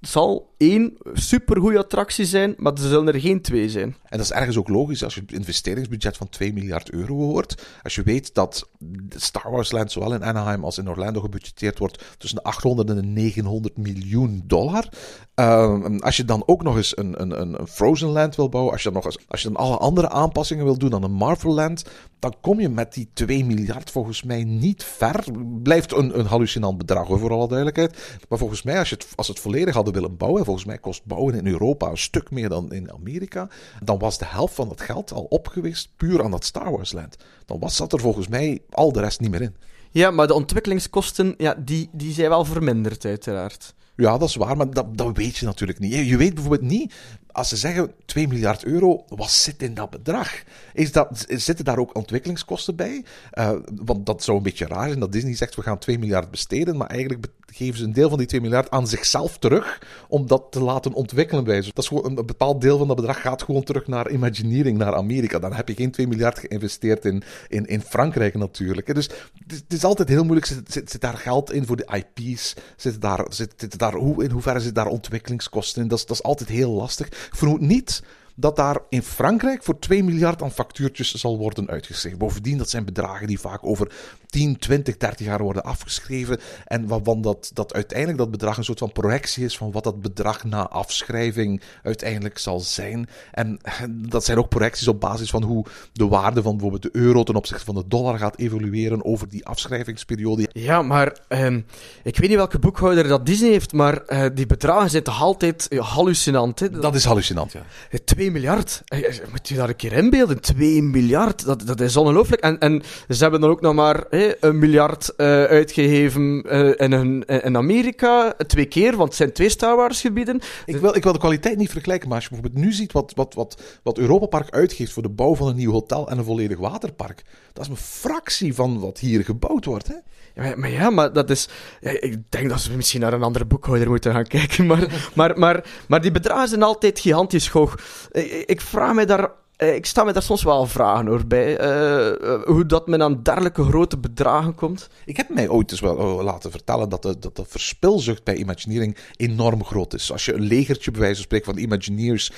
Zal één supergoeie attractie zijn, maar er zullen er geen twee zijn. En dat is ergens ook logisch als je het investeringsbudget van 2 miljard euro hoort. Als je weet dat Star Wars Land zowel in Anaheim als in Orlando gebudgeteerd wordt tussen de 800 en de 900 miljoen dollar. Ehm, als je dan ook nog eens een, een, een Frozen Land wil bouwen, als je, dan nog eens, als je dan alle andere aanpassingen wil doen dan een Marvel Land, dan kom je met die 2 miljard volgens mij niet ver. Blijft een, een hallucinant bedrag hoor, voor alle duidelijkheid. Maar volgens mij, als, je het, als het volledig hadden willen bouwen, volgens mij kost bouwen in Europa een stuk meer dan in Amerika, dan was de helft van het geld al opgeweest puur aan dat Star Wars Land. Dan was, zat er volgens mij al de rest niet meer in. Ja, maar de ontwikkelingskosten, ja, die, die zijn wel verminderd, uiteraard. Ja, dat is waar, maar dat, dat weet je natuurlijk niet. Je weet bijvoorbeeld niet, als ze zeggen 2 miljard euro, wat zit in dat bedrag? Is dat, zitten daar ook ontwikkelingskosten bij? Eh, want dat zou een beetje raar zijn dat Disney zegt we gaan 2 miljard besteden, maar eigenlijk geven ze een deel van die 2 miljard aan zichzelf terug om dat te laten ontwikkelen bij ze. Dat is gewoon een, bepaald deel van dat bedrag gaat gewoon terug naar Imagineering, naar Amerika. Dan heb je geen 2 miljard geïnvesteerd in, in, in Frankrijk natuurlijk. Dus het is, het is altijd heel moeilijk. Zit, zit, zit daar geld in voor de IP's? Zit daar, zit, zit daar, hoe, in hoeverre zit daar ontwikkelingskosten in? Dat is, dat is altijd heel lastig. Vermoed niet dat daar in Frankrijk voor 2 miljard aan factuurtjes zal worden uitgeschreven. Bovendien, dat zijn bedragen die vaak over 10, 20, 30 jaar worden afgeschreven. En waarvan dat, dat uiteindelijk dat bedrag een soort van projectie is van wat dat bedrag na afschrijving uiteindelijk zal zijn. En dat zijn ook projecties op basis van hoe de waarde van bijvoorbeeld de euro ten opzichte van de dollar gaat evolueren over die afschrijvingsperiode. Ja, maar ehm, ik weet niet welke boekhouder dat Disney heeft, maar eh, die bedragen zijn toch altijd hallucinant. Hè? Dat is hallucinant, ja. 2 miljard. Eh, eh, Moet je daar een keer inbeelden? 2 miljard. Dat, dat is ongelooflijk. En, en ze hebben dan ook nog maar hè, een miljard eh, uitgegeven eh, in, hun- in Amerika. Twee keer, want het zijn twee Star Wars gebieden. Ik wil, ik wil de kwaliteit niet vergelijken, maar als je bijvoorbeeld nu ziet wat, wat, wat, wat Europa Park uitgeeft voor de bouw van een nieuw hotel en een volledig waterpark, dat is een fractie van wat hier gebouwd wordt. Hè? Ja, maar, maar ja, maar dat is... ja, ik denk dat we misschien naar een andere boekhouder moeten gaan kijken. Maar, maar, maar, maar die bedragen zijn altijd gigantisch hoog. Ik, ik vraag me daar... eh, Ik sta me daar soms wel vragen hoor, bij. eh, eh, hoe dat men aan dergelijke grote bedragen komt. Ik heb mij ooit eens wel laten vertellen dat de, dat de verspilzucht bij Imagineering enorm groot is. Als je een legertje, bij wijze van spreken, van Imagineers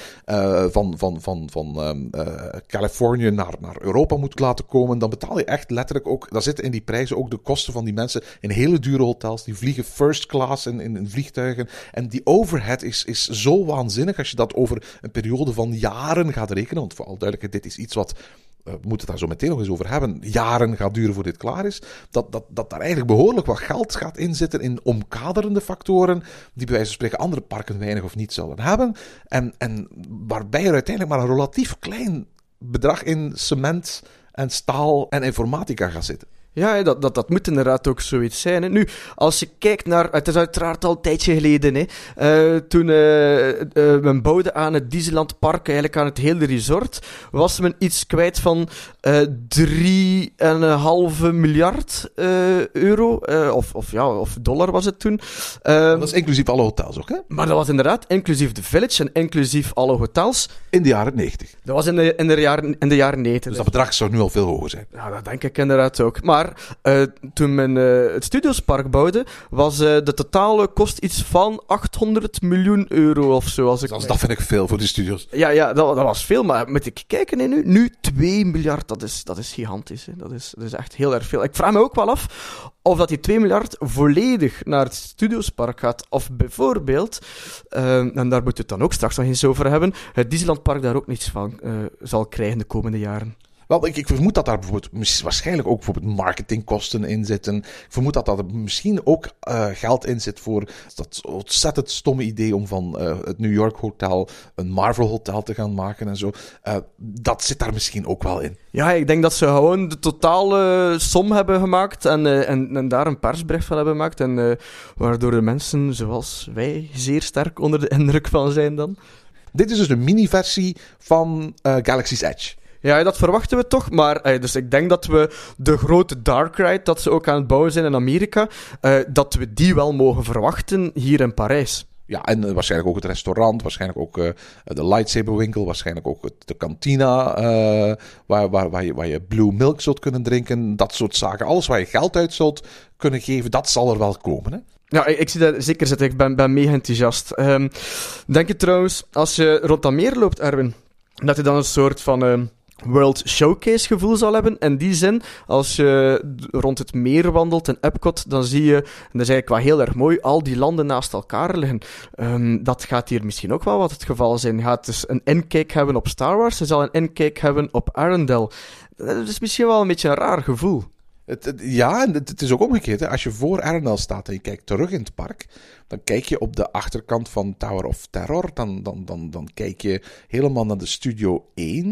van, van, van, van ehm, eh, Californië naar, naar Europa moet laten komen, dan betaal je echt letterlijk ook, daar zitten in die prijzen ook de kosten van die mensen in hele dure hotels. Die vliegen first class in, in, in vliegtuigen. En die overhead is, is zo waanzinnig als je dat over een periode van jaren gaat rekenen. Want alle duidelijkheid, dit is iets wat eh, we moeten het daar zo meteen nog eens over hebben, jaren gaat duren voor dit klaar is, dat, dat, dat daar eigenlijk behoorlijk wat geld gaat inzitten in omkaderende factoren, die bij wijze van spreken andere parken weinig of niet zullen hebben, en, en waarbij er uiteindelijk maar een relatief klein bedrag in cement en staal en informatica gaat zitten. Ja, dat, dat, dat moet inderdaad ook zoiets zijn. Hè. Nu, als je kijkt naar... Het is uiteraard al een tijdje geleden, hè. Eh, toen uh, uh, men bouwde aan het Disneyland Park, eigenlijk aan het hele resort, was men iets kwijt van 3,5 miljard euro. of, of, ja, of dollar was het toen. dat is inclusief alle hotels ook, hè? Maar dat was inderdaad inclusief de village en inclusief alle hotels. In de jaren 90. Dat was in de, in de, jaren, in de jaren 90. Dus dat bedrag zou nu al veel hoger zijn. Ja, dat denk ik inderdaad ook. Maar uh, toen men uh, het Studiospark bouwde, was uh, de totale kost iets van 800 miljoen euro of zo. Als ik dat, dat vind ik veel voor de studios. Ja, ja dat, dat was veel, maar moet ik kijken in nu? Nu 2 miljard, dat is, dat is gigantisch. Hè. Dat, is, dat is echt heel erg veel. Ik vraag me ook wel af of dat die 2 miljard volledig naar het Studiospark gaat. Of bijvoorbeeld, en daar moeten we het dan ook straks nog eens over hebben, het Disneylandpark daar ook niets van zal krijgen de komende jaren. Wel, ik, ik, vermoed dat daar bijvoorbeeld waarschijnlijk ook bijvoorbeeld marketingkosten in zitten. Ik vermoed dat daar misschien ook uh, geld in zit voor dat ontzettend stomme idee om van uh, het New York Hotel een Marvel Hotel te gaan maken en zo. Uh, dat zit daar misschien ook wel in. Ja, ik denk dat ze gewoon de totale som hebben gemaakt en, en, en, daar een persbericht van hebben gemaakt. En waardoor de mensen zoals wij zeer sterk onder de indruk van zijn dan. Dit is dus een mini-versie van Galaxy's Edge. Ja, dat verwachten we toch. Maar uh, dus ik denk dat we de grote Dark Ride, dat ze ook aan het bouwen zijn in Amerika, uh, dat we die wel mogen verwachten hier in Parijs. Ja, en uh, waarschijnlijk ook het restaurant, waarschijnlijk ook uh, de lightsaberwinkel, waarschijnlijk ook de kantina, uh, waar, waar, waar, je, waar je blue milk zult kunnen drinken, dat soort zaken. Alles waar je geld uit zult kunnen geven, dat zal er wel komen. Hè? Ja, ik, ik, zie dat zeker zitten. Ik ben, ben mega enthousiast. Um, denk je trouwens, als je rond dat meer loopt, Erwin, dat je dan een soort van... Uh, World Showcase gevoel zal hebben. In die zin, als je rond het meer wandelt in Epcot, dan zie je, en dat is eigenlijk wel heel erg mooi, al die landen naast elkaar liggen. Um, dat gaat hier misschien ook wel wat het geval zijn. Je gaat dus een inkijk hebben op Star Wars, je zal een inkijk hebben op Arendelle. Dat is misschien wel een beetje een raar gevoel. Het, ja, en het, het, is ook omgekeerd. Hè. Als je voor Arendelle staat en je kijkt terug in het park, dan kijk je op de achterkant van Tower of Terror. Dan, dan, dan, dan kijk je helemaal naar de Studio 1.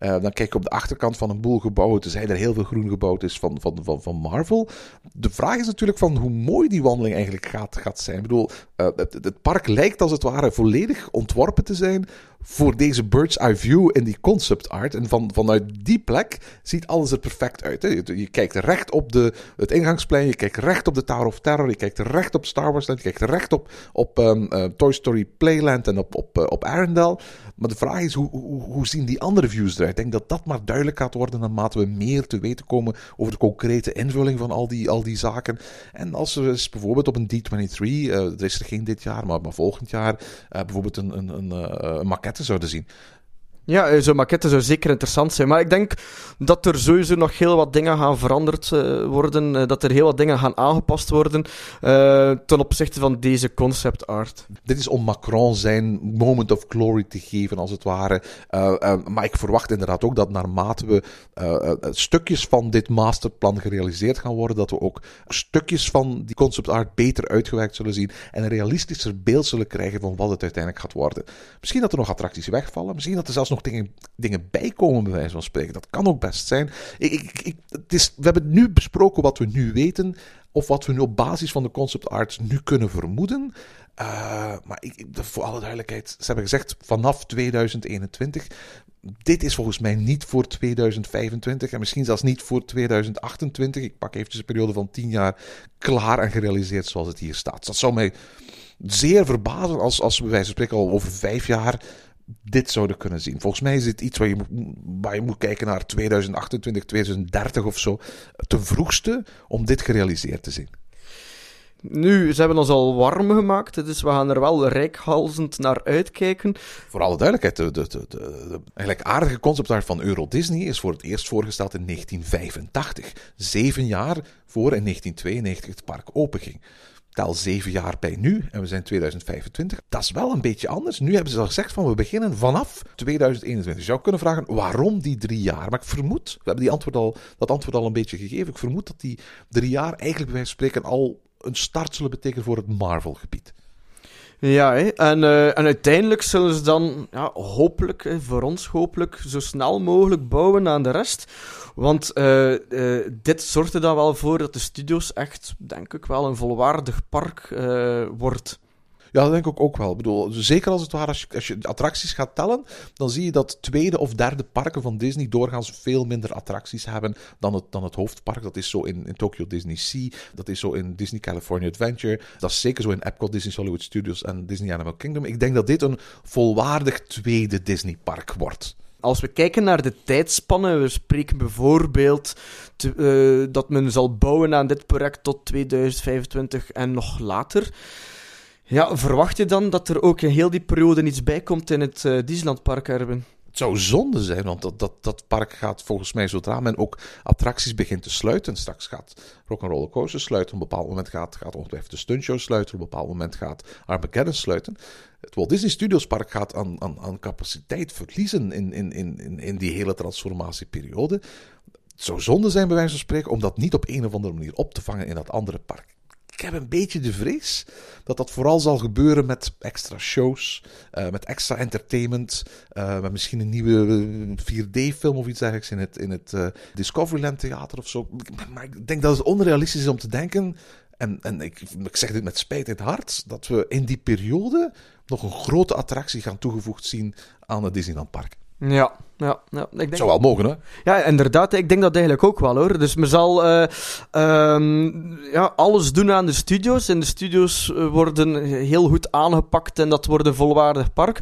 Uh, eh, dan kijk je op de achterkant van een boel gebouwen. Dus er heel veel groen gebouwd is van, van, van, van Marvel. De vraag is natuurlijk van hoe mooi die wandeling eigenlijk gaat, gaat zijn. Ik bedoel, uh, het, het park lijkt als het ware volledig ontworpen te zijn voor deze bird's eye view in die concept art. En van, vanuit die plek ziet alles er perfect uit. Hè. Je, je, kijkt recht op de, het ingangsplein, je kijkt recht op de Tower of Terror, je kijkt recht op Star Wars je kijkt recht op, op um, uh, Toy Story Playland en op, op, uh, op Arendelle. Maar de vraag is, hoe, hoe, hoe, zien die andere views eruit? Ik denk dat dat maar duidelijk gaat worden naarmate we meer te weten komen over de concrete invulling van al die, al die zaken. En als er is bijvoorbeeld op een D23, uh, er is er geen dit jaar, maar, maar volgend jaar, bijvoorbeeld een, een, een maquette zouden zien. Ja, eh, zo'n maquette zou zeker interessant zijn. Maar ik denk dat er sowieso nog heel wat dingen gaan veranderd uh, worden. Uh, dat er heel wat dingen gaan aangepast worden ten opzichte van deze concept art. Dit is om Macron zijn moment of glory te geven, als het ware. maar ik verwacht inderdaad ook dat naarmate we stukjes van dit masterplan gerealiseerd gaan worden, dat we ook stukjes van die concept art beter uitgewerkt zullen zien en een realistischer beeld zullen krijgen van wat het uiteindelijk gaat worden. Misschien dat er nog attracties wegvallen, misschien dat er zelfs nog dingen, dingen bijkomen, bij wijze van spreken. Dat kan ook best zijn. Ik, ik, ik, het is, we hebben nu besproken wat we nu weten, of wat we nu op basis van de concept arts nu kunnen vermoeden. Uh, maar ik, voor alle duidelijkheid, ze hebben gezegd vanaf 2021. Dit is volgens mij niet voor 2025 en misschien zelfs niet voor 2028. Ik pak eventjes een periode van 10 jaar klaar en gerealiseerd zoals het hier staat. Dat zou mij zeer verbazen als, als we bij wijze van spreken al over vijf jaar dit zouden kunnen zien. Volgens mij is dit iets waar je, waar je moet kijken naar 2028, 2030 of zo. Ten vroegste om dit gerealiseerd te zien. Nu, ze hebben ons al warm gemaakt, dus we gaan er wel rijkhalzend naar uitkijken. Voor alle duidelijkheid, de, de, de, de eigenlijk aardige conceptart van Euro Disney is voor het eerst voorgesteld in 1985. Zeven jaar voor in 1992 het park openging tel zeven jaar bij nu en we zijn 2025. Dat is wel een beetje anders. Nu hebben ze al gezegd van we beginnen vanaf 2021. Je zou kunnen vragen waarom die drie jaar. Maar ik vermoed, we hebben die antwoord al, dat antwoord al een beetje gegeven. Ik vermoed dat die drie jaar eigenlijk bij wijze van spreken al een start zullen betekenen voor het Marvel-gebied. Ja. En, eh, en uiteindelijk zullen ze dan, ja, hopelijk, voor ons hopelijk, zo snel mogelijk bouwen aan de rest. Want eh, eh, dit zorgt er dan wel voor dat de studio's echt, denk ik wel, een volwaardig park wordt. Ja, dat denk ik ook wel. Ik bedoel, zeker als het ware, als je, als je attracties gaat tellen, dan zie je dat tweede of derde parken van Disney doorgaans veel minder attracties hebben dan het, dan het hoofdpark. Dat is zo in, in Tokyo Disney Sea, dat is zo in Disney California Adventure, dat is zeker zo in Epcot, Disney Hollywood Studios en Disney Animal Kingdom. Ik denk dat dit een volwaardig tweede Disney park wordt. Als we kijken naar de tijdspannen, we spreken bijvoorbeeld eh, dat men zal bouwen aan dit project tot 2025 en nog later. Ja, verwacht je dan dat er ook in heel die periode iets bij komt in het eh, Disneylandpark? Het zou zonde zijn, want dat, dat, dat park gaat volgens mij zodra men ook attracties begint te sluiten. Straks gaat Rock'n'Roller Coaster sluiten. Op een bepaald moment gaat, gaat ongetwijfeld de Stuntshow sluiten. Op een bepaald moment gaat Armageddon sluiten. Het Walt Disney Studios Park gaat aan, aan, aan capaciteit verliezen in, in, in, in die hele transformatieperiode. Het zou zonde zijn, bij wijze van spreken, om dat niet op een of andere manier op te vangen in dat andere park. Ik heb een beetje de vrees dat dat vooral zal gebeuren met extra shows, eh, met extra entertainment, eh, met misschien een nieuwe 4D-film of iets dergelijks in het, in het eh, Discoveryland Theater of zo. Maar ik denk dat het onrealistisch is om te denken, en, en ik, ik zeg dit met spijt in het hart, dat we in die periode nog een grote attractie gaan toegevoegd zien aan het Disneyland Park. Ja, ja, ja. Ik denk... Zou wel mogen, hè? Ja, inderdaad. Ik denk dat eigenlijk ook wel, hoor. Dus men zal eh, ehm, ja, alles doen aan de studio's. En de studio's eh, worden heel goed aangepakt en dat wordt een volwaardig park.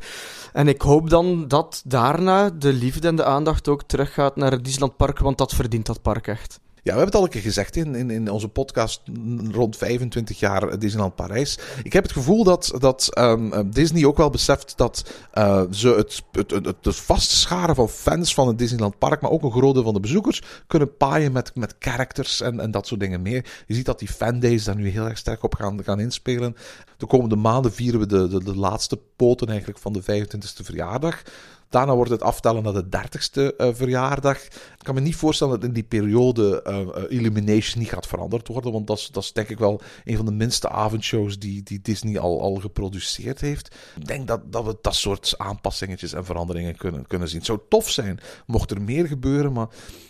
En ik hoop dan dat daarna de liefde en de aandacht ook teruggaat naar het Disneylandpark, want dat verdient dat park echt. Ja, we hebben het al een keer gezegd in, in, in onze podcast rond 25 jaar Disneyland Parijs. Ik heb het gevoel dat, dat um, Disney ook wel beseft dat uh, ze het, het, het, het vaste scharen van fans van het Disneyland Park, maar ook een groot deel van de bezoekers, kunnen paaien met, met characters en, en dat soort dingen meer. Je ziet dat die fandays daar nu heel erg sterk op gaan, gaan inspelen. De komende maanden vieren we de, de, de laatste poten eigenlijk van de 25e verjaardag. Daarna wordt het aftellen naar de 30ste uh, verjaardag. Ik kan me niet voorstellen dat in die periode uh, uh, Illumination niet gaat veranderd worden. Want dat is, dat denk ik wel een van de minste avondshows die, die Disney al, al geproduceerd heeft. Ik denk dat, dat we dat soort aanpassingetjes en veranderingen kunnen, kunnen zien. Het zou tof zijn mocht er meer gebeuren, maar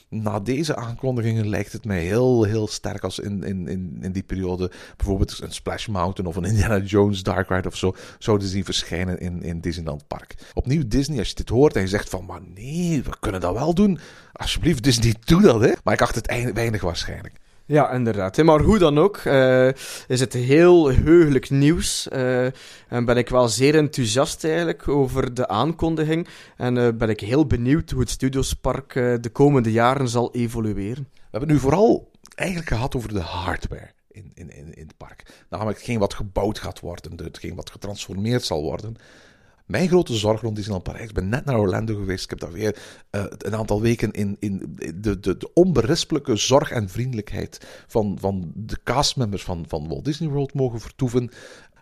na deze aankondigingen lijkt het mij heel, heel sterk als in, in, in, in die periode bijvoorbeeld een Splash Mountain of een Indiana Jones Dark Ride of zo zouden zien verschijnen in, in Disneyland Park. Opnieuw Disney, als je dit hoort en je zegt van, maar nee, we kunnen dat wel doen. Alsjeblieft, Disney, doe dat, hè. Maar ik acht het weinig waarschijnlijk. Ja, inderdaad. Maar hoe dan ook, uh, is het heel heugelijk nieuws. Uh, en ben ik wel zeer enthousiast eigenlijk over de aankondiging. En uh, ben ik heel benieuwd hoe het Studiospark de komende jaren zal evolueren. We hebben nu vooral eigenlijk gehad over de hardware. In, in, in, in het park. Namelijk hetgeen wat gebouwd gaat worden, hetgeen wat getransformeerd zal worden. Mijn grote zorg rond Disneyland Parijs. Ik ben net naar Orlando geweest. Ik heb daar weer uh, een aantal weken in, in de, de, de onberispelijke zorg en vriendelijkheid van, van de castmembers van, van Walt Disney World mogen vertoeven.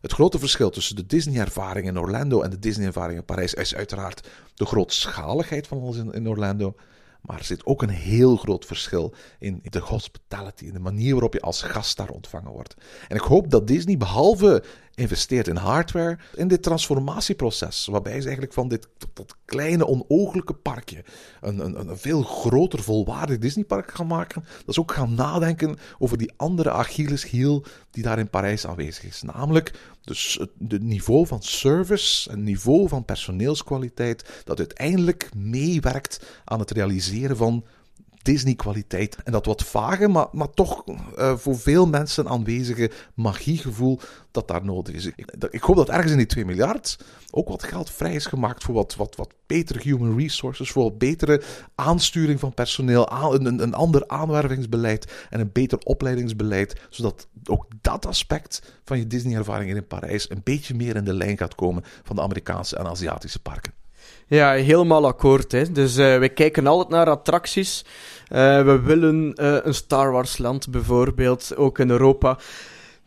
Het grote verschil tussen de Disney-ervaring in Orlando en de Disney-ervaring in Parijs is uiteraard de grootschaligheid van alles in, in Orlando. Maar er zit ook een heel groot verschil in de hospitality, in de manier waarop je als gast daar ontvangen wordt. En ik hoop dat Disney, behalve investeert in hardware, in dit transformatieproces, waarbij ze eigenlijk van dit dat kleine, onogelijke parkje een, een, een veel groter, volwaardig Disneypark gaan maken, dat ze ook gaan nadenken over die andere Achilleshiel die daar in Parijs aanwezig is. Namelijk dus het niveau van service, het niveau van personeelskwaliteit, dat uiteindelijk meewerkt aan het realiseren van Disney-kwaliteit. En dat wat vage, maar, maar toch uh, voor veel mensen aanwezige magiegevoel dat daar nodig is. Ik, ik, hoop dat ergens in die 2 miljard ook wat geld vrij is gemaakt voor wat, wat, wat betere human resources, voor wat betere aansturing van personeel, aan, een, een ander aanwervingsbeleid en een beter opleidingsbeleid, zodat ook dat aspect van je Disney-ervaring in Parijs een beetje meer in de lijn gaat komen van de Amerikaanse en Aziatische parken. Ja, helemaal akkoord. Hè. Dus uh, we kijken altijd naar attracties. Uh, we willen uh, een Star Wars land bijvoorbeeld, ook in Europa.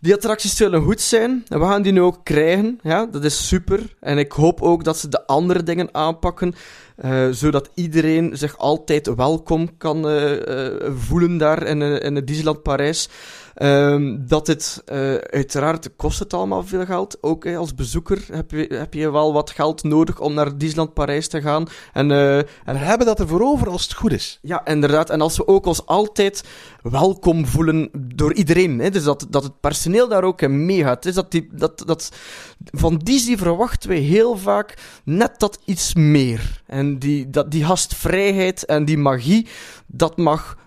Die attracties zullen goed zijn we gaan die nu ook krijgen. Ja, dat is super. En ik hoop ook dat ze de andere dingen aanpakken. eh, zodat iedereen zich altijd welkom kan eh, eh, voelen daar in, eh, in het Disneyland Parijs. Ehm, dat het, eh, uiteraard kost het allemaal veel geld. Ook hè, als bezoeker heb je, heb je wel wat geld nodig om naar Disneyland Parijs te gaan. En, eh, En we hebben dat ervoor over als het goed is. ja, inderdaad. En als we ook ons altijd welkom voelen door iedereen. Hè? Dus dat, dat het personeel daar ook in meegaat. Dus dat die, dat, dat, van Disney verwachten we heel vaak net dat iets meer. En die, dat, die gastvrijheid en die magie, dat mag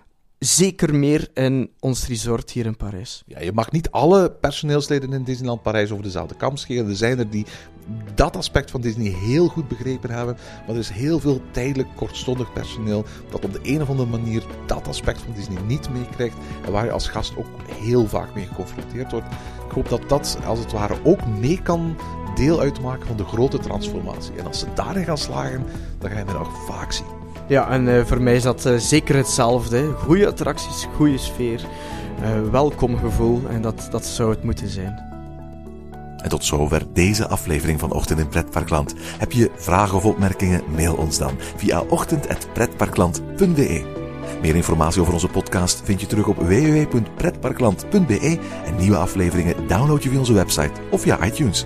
zeker meer in ons resort hier in Parijs. Ja, je mag niet alle personeelsleden in Disneyland Parijs over dezelfde kam scheren. Er zijn er die dat aspect van Disney heel goed begrepen hebben. Maar er is heel veel tijdelijk kortstondig personeel dat op de een of andere manier dat aspect van Disney niet meekrijgt. En waar je als gast ook heel vaak mee geconfronteerd wordt. Ik hoop dat dat als het ware ook mee kan deel uitmaken van de grote transformatie. En als ze daarin gaan slagen, dan ga je dat nog vaak zien. Ja, en eh, voor mij is dat eh, zeker hetzelfde. Goede attracties, goede sfeer, eh, welkom gevoel. En dat, dat zou het moeten zijn. En tot zover deze aflevering van Ochtend in Pretparkland. Heb je vragen of opmerkingen? Mail ons dan via ochtend.pretparkland.be. Meer informatie over onze podcast vind je terug op www.pretparkland.be en nieuwe afleveringen download je via onze website of via iTunes.